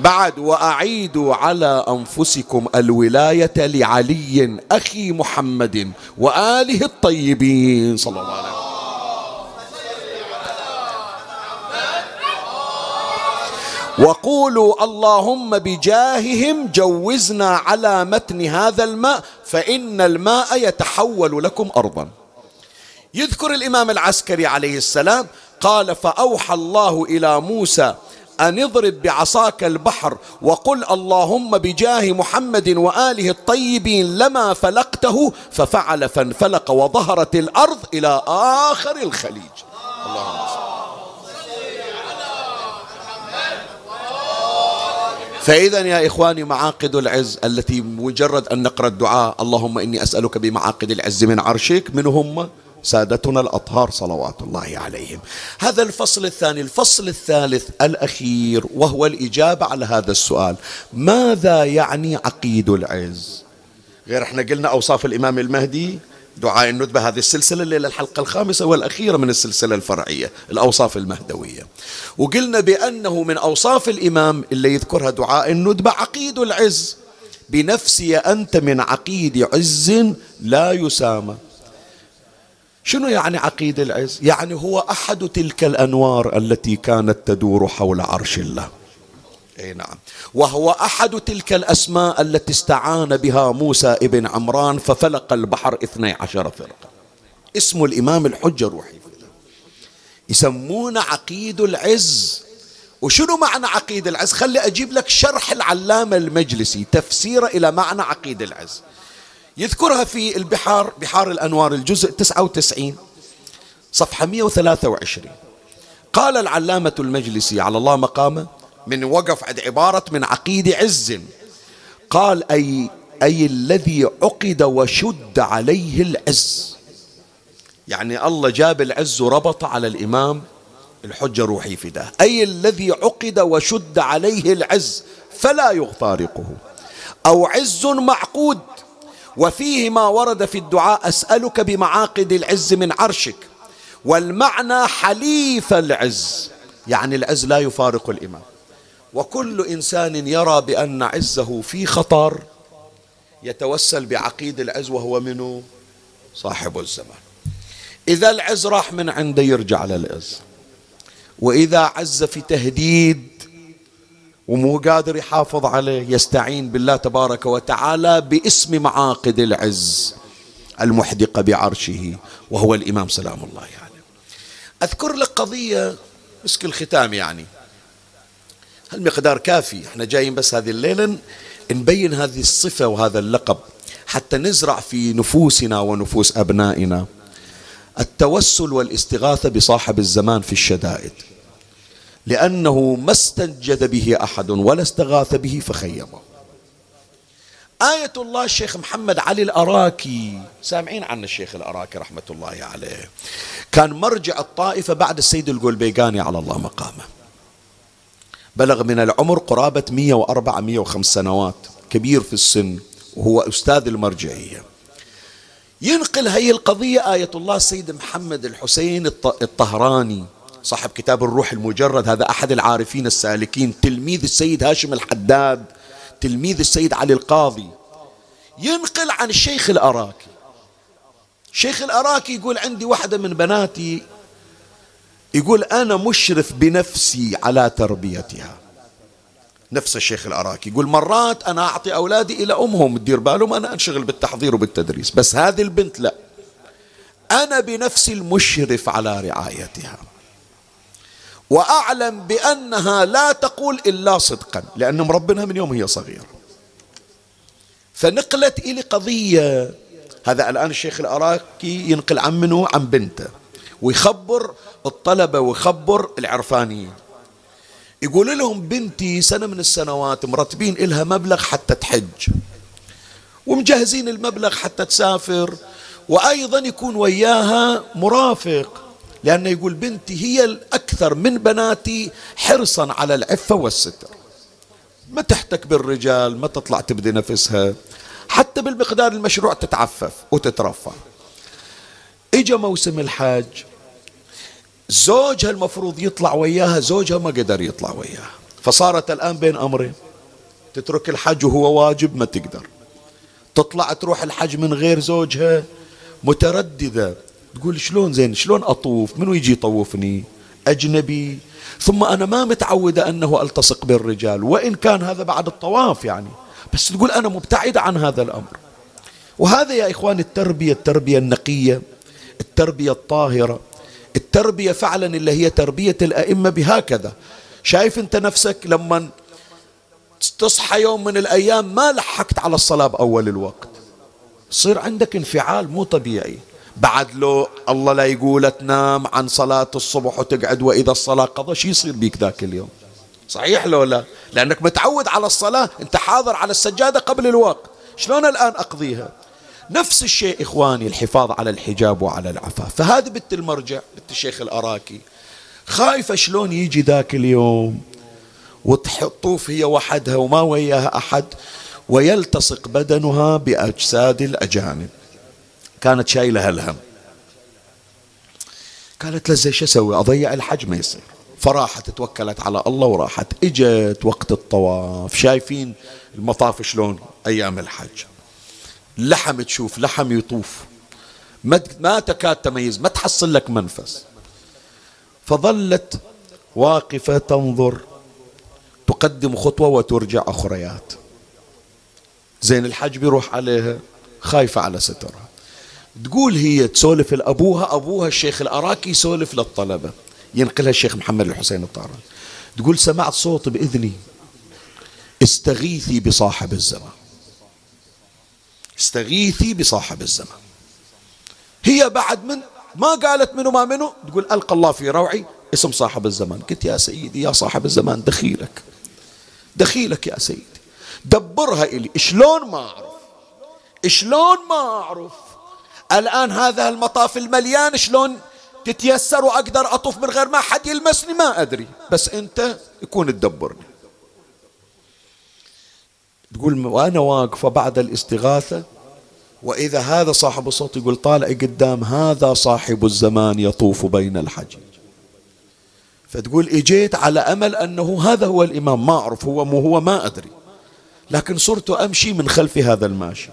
Speaker 1: بعد وأعيدوا على أنفسكم الولاية لعلي أخي محمد وآله الطيبين. صلى الله عليه وسلم. وقولوا اللهم بجاههم جوزنا على متن هذا الماء فإن الماء يتحول لكم أرضا. يذكر الإمام العسكري عليه السلام قال فأوحى الله إلى موسى أن اضرب بعصاك البحر وقل اللهم بجاه محمد وآله الطيبين لما فلقته ففعل فانفلق وظهرت الأرض إلى آخر الخليج. اللهم فإذا يا إخواني معاقد العز التي مجرد أن نقرأ الدعاء اللهم إني أسألك بمعاقد العز من عرشك من هم سادتنا الأطهار صلوات الله عليهم. هذا الفصل الثاني الفصل الثالث الأخير وهو الإجابة على هذا السؤال. ماذا يعني عقيد العز؟ غير إحنا قلنا أوصاف الإمام المهدي دعاء الندبة هذه السلسلة الليلة الحلقة الخامسة والأخيرة من السلسلة الفرعية الأوصاف المهدوية. وقلنا بأنه من أوصاف الإمام اللي يذكرها دعاء الندبة عقيد العز. بنفسي أنت من عقيد عز لا يسامى. شنو يعني عقيد العز؟ يعني هو أحد تلك الأنوار التي كانت تدور حول عرش الله. إي نعم. وهو أحد تلك الأسماء التي استعان بها موسى ابن عمران ففلق البحر اثني عشر فرقة. اسم الإمام الحجة روحي يسمونه عقيد العز. وشنو معنى عقيد العز؟ خلي أجيب لك شرح العلامة المجلسي تفسيره إلى معنى عقيد العز. يذكرها في البحار بحار الأنوار الجزء 99 صفحة 123 قال العلامة المجلسي على الله مقامه من وقف عند عبارة من عقيد عز قال أي أي الذي عقد وشد عليه العز. يعني الله جاب العز وربط على الإمام الحجة روحي فداه أي الذي عقد وشد عليه العز فلا يغفارقه أو عز معقود وفيه ما ورد في الدعاء أسألك بمعاقد العز من عرشك. والمعنى حليف العز يعني العز لا يفارق الإمام وكل إنسان يرى بأن عزه في خطر يتوسل بعقيد العز وهو منه صاحب الزمان. إذا العز راح من عنده يرجع للعز. وإذا عز في تهديد ومو قادر يحافظ عليه يستعين بالله تبارك وتعالى باسم معاقد العز المحدقة بعرشه وهو الإمام سلام الله عليه. يعني. أذكر لك قضية مسك الختام يعني. هالمقدار كافي؟ إحنا جايين بس هذه الليلة نبين هذه الصفة وهذا اللقب حتى نزرع في نفوسنا ونفوس أبنائنا. التوسل والاستغاثة بصاحب الزمان في الشدائد. لأنه ما استنجد به أحد ولا استغاث به فخيبه آية الله الشيخ محمد علي الأراكي سامعين عن الشيخ الأراكي رحمة الله عليه كان مرجع الطائفة بعد السيد القلبيقاني على الله مقامه. بلغ من العمر قرابة 104 105 سنوات كبير في السن وهو أستاذ المرجعية. ينقل هي القضية آية الله السيد محمد الحسين الطهراني صاحب كتاب الروح المجرد هذا أحد العارفين السالكين تلميذ السيد هاشم الحداد تلميذ السيد علي القاضي. ينقل عن الشيخ الأراكي. الشيخ الأراكي يقول عندي واحدة من بناتي يقول أنا مشرف بنفسي على تربيتها. نفس الشيخ العراقي يقول مرات أنا أعطي أولادي إلى أمهم تدير بالهم أنا أنشغل بالتحضير وبالتدريس بس هذه البنت لا. أنا بنفسي المشرف على رعايتها. وأعلم بأنها لا تقول إلا صدقا لأن مربنها من يوم هي صغيرة. فنقلت إلي قضية. هذا الآن الشيخ العراقي ينقل عن منه عن بنته ويخبر الطلبة ويخبر العرفانيين. يقول لهم بنتي سنة من السنوات مرتبين إلها مبلغ حتى تحج ومجهزين المبلغ حتى تسافر وأيضا يكون وياها مرافق. لأنه يقول بنتي هي الأكثر من بناتي حرصا على العفة والستر. ما تحتك بالرجال ما تطلع تبدي نفسها. حتى بالمقدار المشروع تتعفف وتترفع. إجا موسم الحج زوجها المفروض يطلع وياها زوجها ما قدر يطلع وياها. فصارت الآن بين أمرين. تترك الحج وهو واجب ما تقدر. تطلع تروح الحج من غير زوجها مترددة. تقول شلون زين؟ شلون أطوف؟ منو يجي يطوفني؟ أجنبي. ثم أنا ما متعودة أنه ألتصق بالرجال وإن كان هذا بعد الطواف يعني. بس تقول أنا مبتعدة عن هذا الأمر. وهذا يا إخوان التربية التربية النقية التربية الطاهرة التربية فعلا اللي هي تربية الأئمة بهكذا. شايف أنت نفسك لما تصحى يوم من الأيام ما لحقت على الصلاة بأول الوقت. صير عندك انفعال مو طبيعي. بعد لو الله لا يقول تنام عن صلاة الصبح وتقعد وإذا الصلاة قضى شو يصير بيك ذاك اليوم؟ صحيح لو لا؟ لأنك متعود على الصلاة أنت حاضر على السجادة قبل الوقت. شلون الآن أقضيها؟ نفس الشيء إخواني الحفاظ على الحجاب وعلى العفاف فهذه بنت المرجع بنت الشيخ الأراكي خايفة شلون يجي ذاك اليوم؟ وتطوف هي وحدها وما وياها أحد ويلتصق بدنها بأجساد الأجانب. كانت شايلة الهم قالت لزي شو أسوي؟ أضيع الحج ما يصير. فراحت توكلت على الله وراحت. إجت وقت الطواف. شايفين المطاف شلون أيام الحج. لحم تشوف لحم يطوف. ما تكاد تميز ما تحصل لك منفس. فظلت واقفة تنظر. تقدم خطوة وترجع أخريات. زين الحج بيروح عليها خايفة على سترها. تقول هي تسولف لأبوها أبوها الشيخ الأراكي يسولف للطلبة. ينقلها الشيخ محمد الحسين الطاران تقول سمعت صوت بإذني. استغيثي بصاحب الزمان. استغيثي بصاحب الزمان. هي بعد من؟ ما قالت منو ما منو؟ تقول ألقى الله في روعي اسم صاحب الزمان. قلت يا سيدي يا صاحب الزمان دخيلك. دخيلك يا سيدي. دبرها إلي. شلون ما أعرف؟ شلون ما أعرف؟ الآن هذا المطاف المليان شلون تتيسر وأقدر أطوف من غير ما حد يلمسني؟ ما أدري. بس أنت يكون تدبرني. تقول وأنا واقفة بعد الاستغاثة وإذا هذا صاحب الصوت يقول طالع قدام هذا صاحب الزمان يطوف بين الحجيج فتقول إجيت على أمل أنه هذا هو الإمام ما أعرف هو مو هو ما أدري. لكن صرت أمشي من خلف هذا الماشي.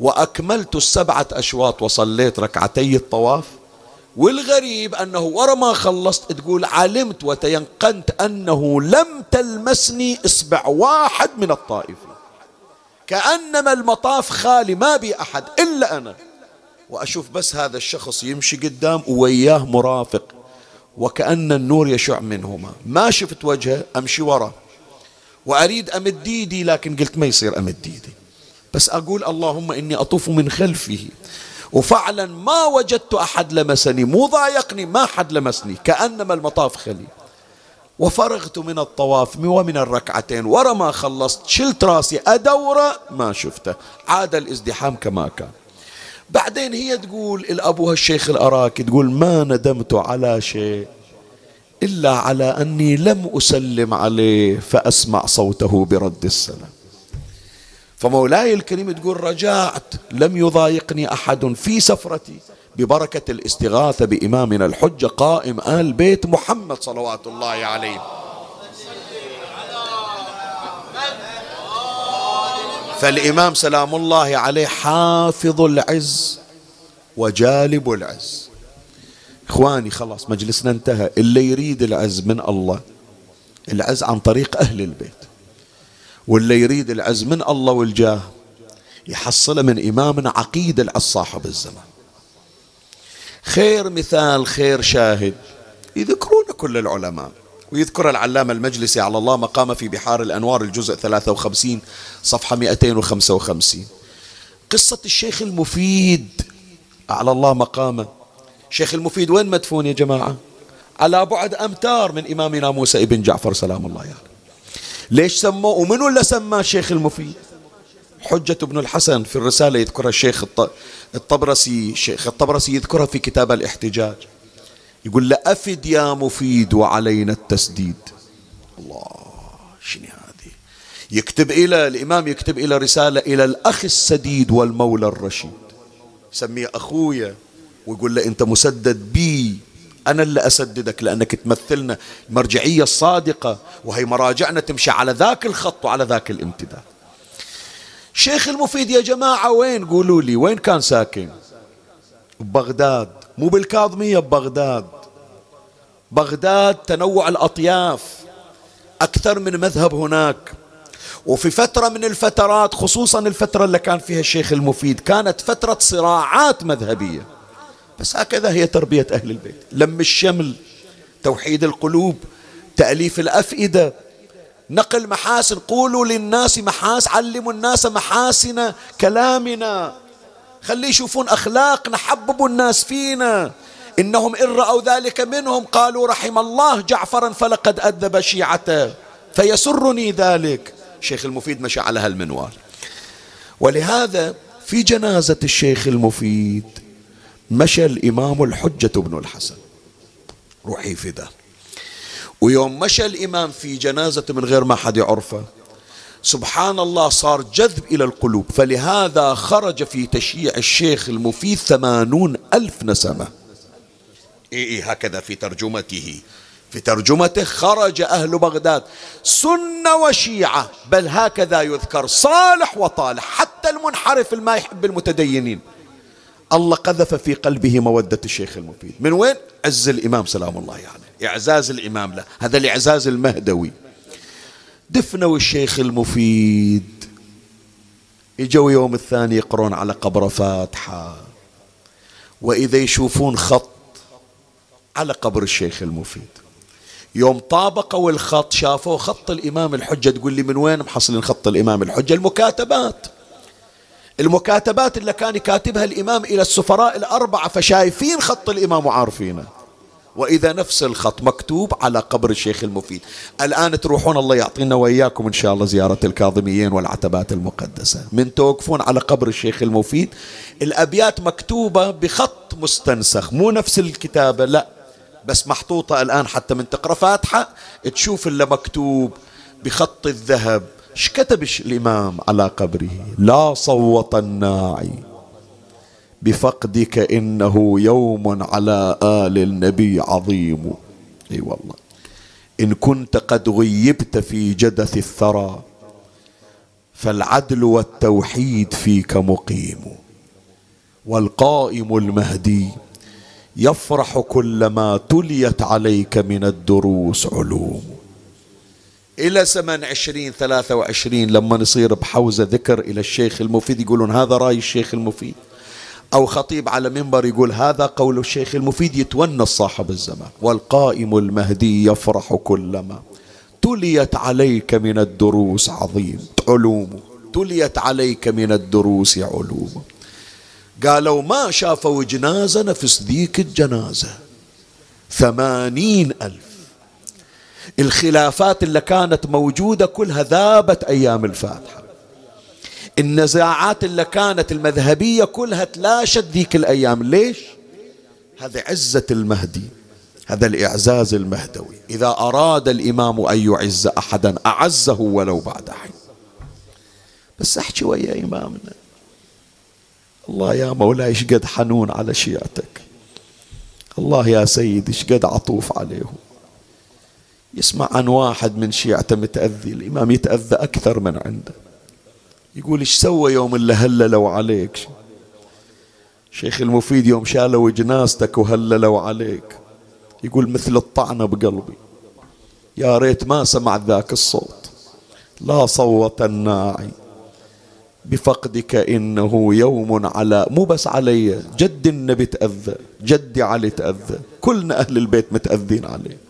Speaker 1: وأكملت السبعة أشواط وصليت ركعتي الطواف. والغريب أنه ورا ما خلصت تقول علمت وتيقنت أنه لم تلمسني إصبع واحد من الطائفين. كأنما المطاف خالي ما بي أحد إلا أنا. وأشوف بس هذا الشخص يمشي قدام ووياه مرافق. وكأن النور يشع منهما. ما شفت وجهه أمشي ورا. وأريد أمد إيدي لكن قلت ما يصير أمد إيدي بس أقول اللهم إني أطوف من خلفه. وفعلا ما وجدت أحد لمسني. مو ضايقني ما حد لمسني. كأنما المطاف خلي. وفرغت من الطواف ومن الركعتين. ورا ما خلصت شلت راسي أدوره ما شفته. عاد الازدحام كما كان. بعدين هي تقول الأبوها الشيخ الأراكي تقول ما ندمت على شيء إلا على أني لم أسلم عليه فأسمع صوته برد السلام. فمولاي الكريم تقول رجعت لم يضايقني أحد في سفرتي. ببركة الاستغاثة بإمامنا الحجة قائم آل بيت محمد صلوات الله عليه. فالإمام سلام الله عليه حافظ العز وجالب العز. إخواني خلاص مجلسنا انتهى. اللي يريد العز من الله العز عن طريق أهل البيت. واللي يريد العز من الله والجاه يحصله من إمامنا عقيد العز صاحب الزمان. خير مثال خير شاهد يذكرون كل العلماء ويذكر العلامة المجلسي على الله مقام في بحار الأنوار الجزء 53 صفحة 255 قصة الشيخ المفيد على الله مقامه. شيخ المفيد وين مدفون يا جماعة؟ على بعد أمتار من إمامنا موسى ابن جعفر سلام الله يعني ليش سموه ومن اللي سماه الشيخ المفيد؟ حجة ابن الحسن في الرسالة يذكرها الشيخ الطبرسي الشيخ الطبرسي يذكرها في كتاب الاحتجاج. يقول له أفد يا مفيد وعلينا التسديد. الله شنو هذه؟ يكتب إلى الإمام يكتب إلى رسالة إلى الأخ السديد والمولى الرشيد. يسميه أخويا ويقول له أنت مسدد بي. أنا اللي أسددك لأنك تمثلنا المرجعية الصادقة وهي مراجعنا تمشي على ذاك الخط وعلى ذاك الامتداد شيخ المفيد يا جماعة وين قولوا لي؟ وين كان ساكن؟ ببغداد مو بالكاظمية ببغداد بغداد تنوع الأطياف. أكثر من مذهب هناك. وفي فترة من الفترات خصوصا الفترة اللي كان فيها الشيخ المفيد كانت فترة صراعات مذهبية. بس هكذا هي تربية أهل البيت. لم الشمل توحيد القلوب تأليف الأفئدة نقل محاسن قولوا للناس محاس علموا الناس محاسن كلامنا. خلي يشوفون أخلاقنا حببوا الناس فينا. إنهم إن رأوا ذلك منهم قالوا رحم الله جعفرا فلقد أذب شيعته. فيسرني ذلك. شيخ المفيد مشى على هالمنوال. ولهذا في جنازة الشيخ المفيد مشى الإمام الحجة بن الحسن. روحي فدا. ويوم مشى الإمام في جنازة من غير ما حد يعرفه سبحان الله صار جذب إلى القلوب. فلهذا خرج في تشييع الشيخ المفيد ثمانون ألف نسمة. إيه إيه هكذا في ترجمته. في ترجمته خرج أهل بغداد. سنة وشيعة. بل هكذا يذكر صالح وطالح. حتى المنحرف ما يحب المتدينين الله قذف في قلبه مودة الشيخ المفيد. من وين؟ عز الإمام سلام الله يعني إعزاز الإمام له هذا الإعزاز المهدوي. دفنوا الشيخ المفيد. اجوا يوم الثاني يقرون على قبر فاتحة. وإذا يشوفون خط على قبر الشيخ المفيد. يوم طابقوا الخط شافوا خط الإمام الحجة. تقول لي من وين محصلين خط الإمام الحجة؟ المكاتبات. المكاتبات اللي كان كاتبها الإمام إلى السفراء الأربعة فشايفين خط الإمام وعارفينه. وإذا نفس الخط مكتوب على قبر الشيخ المفيد. الآن تروحون الله يعطينا وإياكم إن شاء الله زيارة الكاظميين والعتبات المقدسة. من توقفون على قبر الشيخ المفيد. الأبيات مكتوبة بخط مستنسخ مو نفس الكتابة لا. بس محطوطة الآن حتى من تقرأ فاتحة تشوف اللي مكتوب بخط الذهب. إيش كتب الإمام على قبره؟ لا صوت الناعي. بفقدك إنه يوم على آل النبي عظيم. إي والله. إن كنت قد غيبت في جدث الثرى فالعدل والتوحيد فيك مقيم. والقائم المهدي يفرح كلما تليت عليك من الدروس علوم. إلى زمن عشرين ثلاثة وعشرين لما نصير بحوزة ذكر إلى الشيخ المفيد يقولون هذا رأي الشيخ المفيد. أو خطيب على منبر يقول هذا قول الشيخ المفيد يتونس صاحب الزمان والقائم المهدي يفرح كلما. تليت عليك من الدروس عظيم علوم. تليت عليك من الدروس علوم. قالوا ما شافوا جنازة نفس ذيك الجنازة. ثمانين ألف. الخلافات اللي كانت موجودة كلها ذابت أيام الفاتحة. النزاعات اللي كانت المذهبية كلها تلاشت ذيك الأيام. ليش؟ هذا عزة المهدي هذا الإعزاز المهدوي. إذا أراد الإمام أن يعز أحدا أعزه ولو بعد حين. بس احكي ويا إمامنا. الله يا مولاي قد حنون على شيعتك. الله يا سيد إيش قد عطوف عليهم. يسمع عن واحد من شيعته متأذي الإمام يتأذى أكثر من عنده. يقول إيش سوى يوم اللي هللوا عليك؟ شيخ المفيد يوم شالوا جنازتك وهللوا عليك. يقول مثل الطعنة بقلبي. يا ريت ما سمعت ذاك الصوت. لا صوت الناعي. بفقدك إنه يوم على مو بس علي جد النبي تأذى جدي علي تأذى. كلنا أهل البيت متأذين عليه.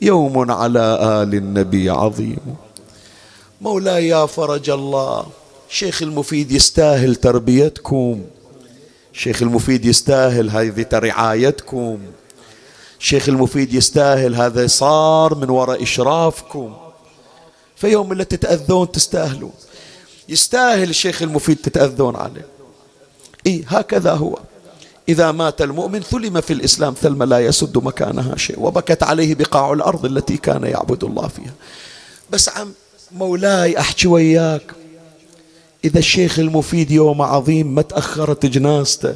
Speaker 1: يوم على آل النبي عظيم. مولاي يا فرج الله شيخ المفيد يستاهل تربيتكم. شيخ المفيد يستاهل هذه رعايتكم. الشيخ المفيد يستاهل هذا صار من وراء إشرافكم. في يوم اللي تتأذون تستاهلون يستاهل الشيخ المفيد تتأذون عليه. إيه هكذا هو. إذا مات المؤمن ثلم في الإسلام ثلم لا يسد مكانها شيء وبكت عليه بقاع الأرض التي كان يعبد الله فيها. بس عم مولاي أحكي وياك. إذا الشيخ المفيد يوم عظيم ما تأخرت جنازته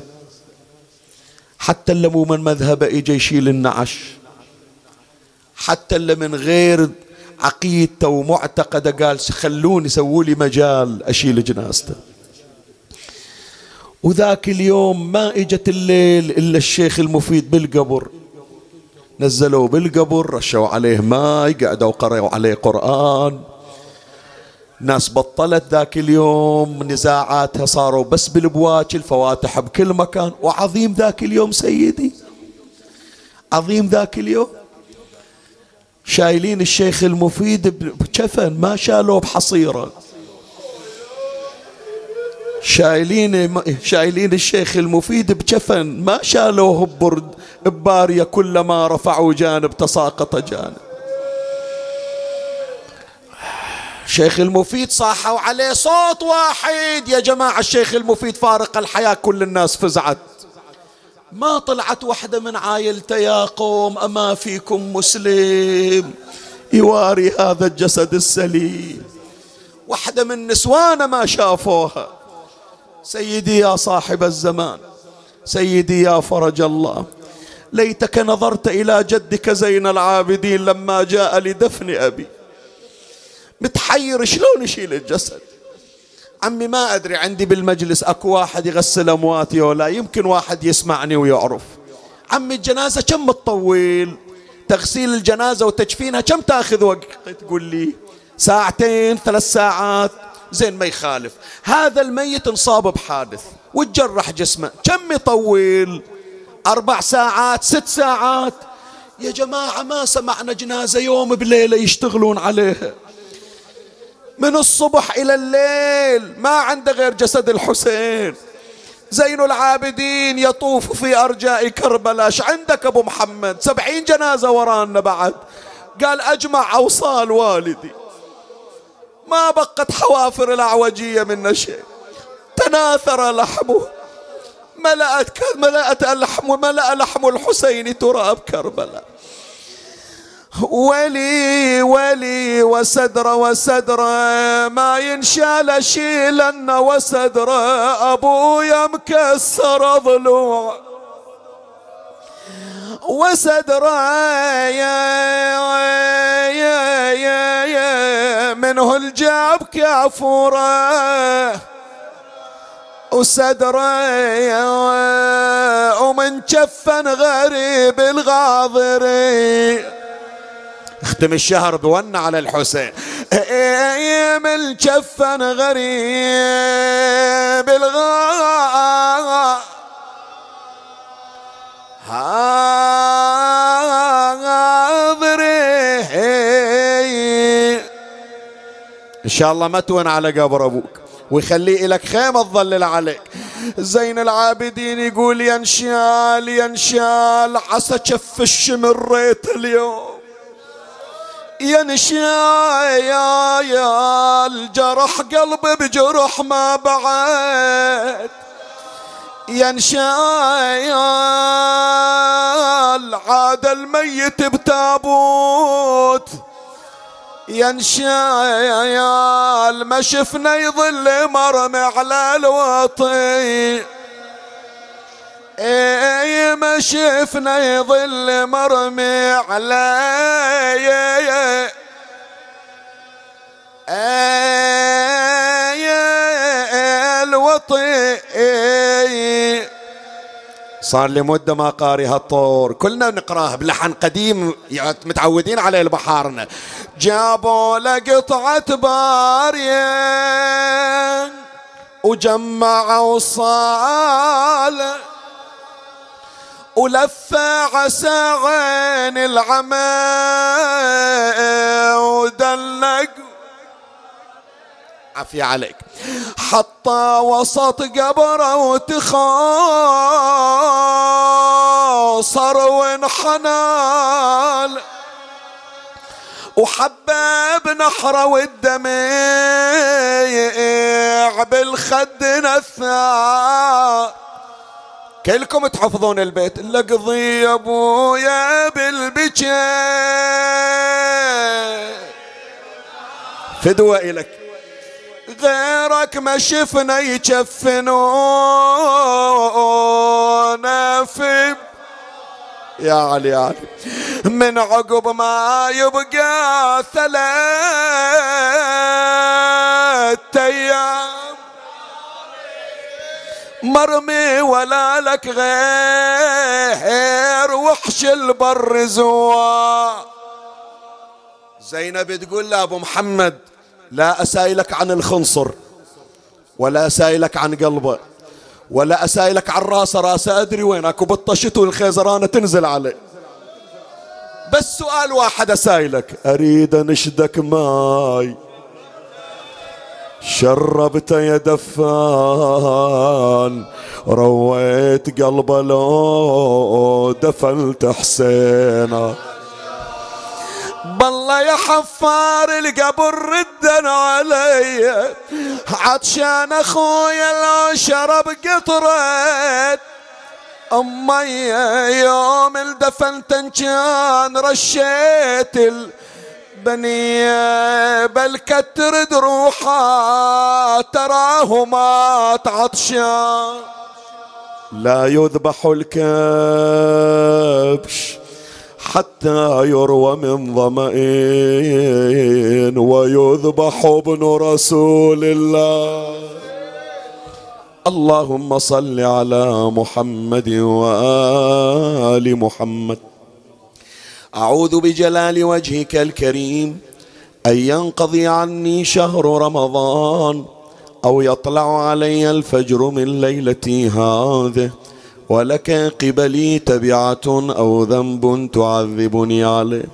Speaker 1: حتى اللي مو من مذهبه إجا يشيل النعش حتى اللي من غير عقيدته ومعتقده قال خلوني سووا لي مجال أشيل جنازته. وذاك اليوم ما إجت الليل إلا الشيخ المفيد بالقبر. نزلوه بالقبر رشوا عليه ماي قعدوا قرأوا عليه قرآن. ناس بطلت ذاك اليوم نزاعاتها صاروا بس بالبواج الفواتح بكل مكان. وعظيم ذاك اليوم سيدي. عظيم ذاك اليوم. شايلين الشيخ المفيد بكفن ما شالوه بحصيرة. شايلين شايلين الشيخ المفيد بكفن ما شالوه ببرد ببارية كلما رفعوا جانب تساقط جانب. الشيخ المفيد صاحوا عليه صوت واحد. يا جماعة الشيخ المفيد فارق الحياة كل الناس فزعت. ما طلعت وحدة من عائلته يا قوم أما فيكم مسلم؟ يواري هذا الجسد السليم. وحدة من نسوانه ما شافوها. سيدي يا صاحب الزمان سيدي يا فرج الله. ليتك نظرت إلى جدك زين العابدين لما جاء لدفن أبي. متحير شلون يشيل الجسد؟ عمي ما أدري عندي بالمجلس أكو واحد يغسل أمواتي ولا يمكن واحد يسمعني ويعرف. عمي الجنازة كم تطول تغسيل الجنازة وتجفينها كم تأخذ وقت؟ تقول لي ساعتين ثلاث ساعات. زين ما يخالف. هذا الميت انصاب بحادث وتجرح جسمه. كم يطول؟ أربع ساعات ست ساعات. يا جماعة ما سمعنا جنازة يوم بليلة يشتغلون عليها من الصبح إلى الليل ما عنده غير جسد الحسين. زين العابدين يطوف في أرجاء كربلاء. عندك أبو محمد؟ سبعين جنازة ورانا بعد. قال أجمع أوصال والدي. ما بقت حوافر الأعوجية من شيء تناثر لحمه. ملأت ملأت اللحم وملأ لحم الحسين تراب كربلاء. ولي ولي وسدر وسدر ما ينشال شيلن وسدر أبويا مكسر ضلوع. وسدر يا يا يا يا منه الجاب كافوره وسدره ومن كفن غريب الغاضري اختم الشهر بونا على الحسين. من كفن غريب الغاضري إن شاء الله ما تون على قبر أبوك ويخليه لك خيمة تظلل عليك زين العابدين يقول ينشال ينشال عسى كف الشمر ريت اليوم. ينشال يا يا الجرح قلبي بجرح ما بعد. ينشال عاد الميت بتابوت. ينشال ما شفنا يظل مرمي على الوطي. اي ما شفنا يظل مرمي على الوطي صار لي مدة ما قاري هالطور. كلنا نقراه بلحن قديم متعودين عليه البحارنا جابوا له قطعة بارية وجمعوا صالة ولف عسى عين العمى ودلق عافية عليك. حطى وسط قبره وتخاصر وانحنى وحباب نحره والدميع بالخد نثار كلكم تحفظون البيت. لقضي يا أبويا بالبكي فدوة إلك غيرك ما شفنا يكفنونا في يا علي يا علي. من عقب ما يبقى ثلاث أيام. مرمي ولا لك غير وحش البر زوا زينب تقول لأبو محمد لا اسايلك عن الخنصر ولا اسايلك عن قلبه ولا اسايلك عن راسه راسه أدري وينك وبطشته والخيزرانه تنزل عليه. بس سؤال واحد اسايلك أريد انشدك ماي شربت يا دفان رويت قلبه لو دفنت حسينه. بالله يا حفار القبر ردن علي. عطشان اخويا لو شرب قطرة امي يوم الدفن كان رشيت البنية بل كتر دروحا تراه مات عطشان لا يذبح الكبش. حتى يروى من ظمأ ويذبح ابن رسول الله. اللهم صل على محمد وآل محمد. أعوذ بجلال وجهك الكريم أن ينقضي عني شهر رمضان أو يطلع علي الفجر من ليلتي هذه. ولك قبلي تبعة أو ذنب تعذبني عليه.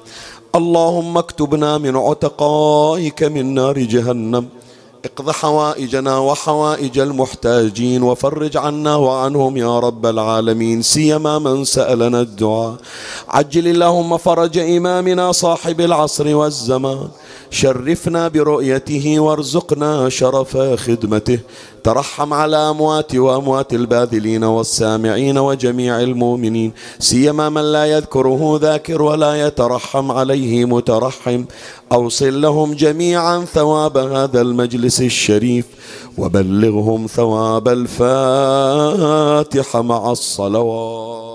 Speaker 1: اللهم اكتبنا من عتقائك من نار جهنم. اقض حوائجنا وحوائج المحتاجين وفرج عنا وعنهم يا رب العالمين. سيما من سألنا الدعاء. عجل اللهم فرج إمامنا صاحب العصر والزمان. شرفنا برؤيته وارزقنا شرف خدمته. ترحم على أموات وأموات الباذلين والسامعين وجميع المؤمنين. سيما من لا يذكره ذاكر ولا يترحم عليه مترحم. أوصل لهم جميعا ثواب هذا المجلس الشريف. وبلغهم ثواب الفاتحة مع الصلوات.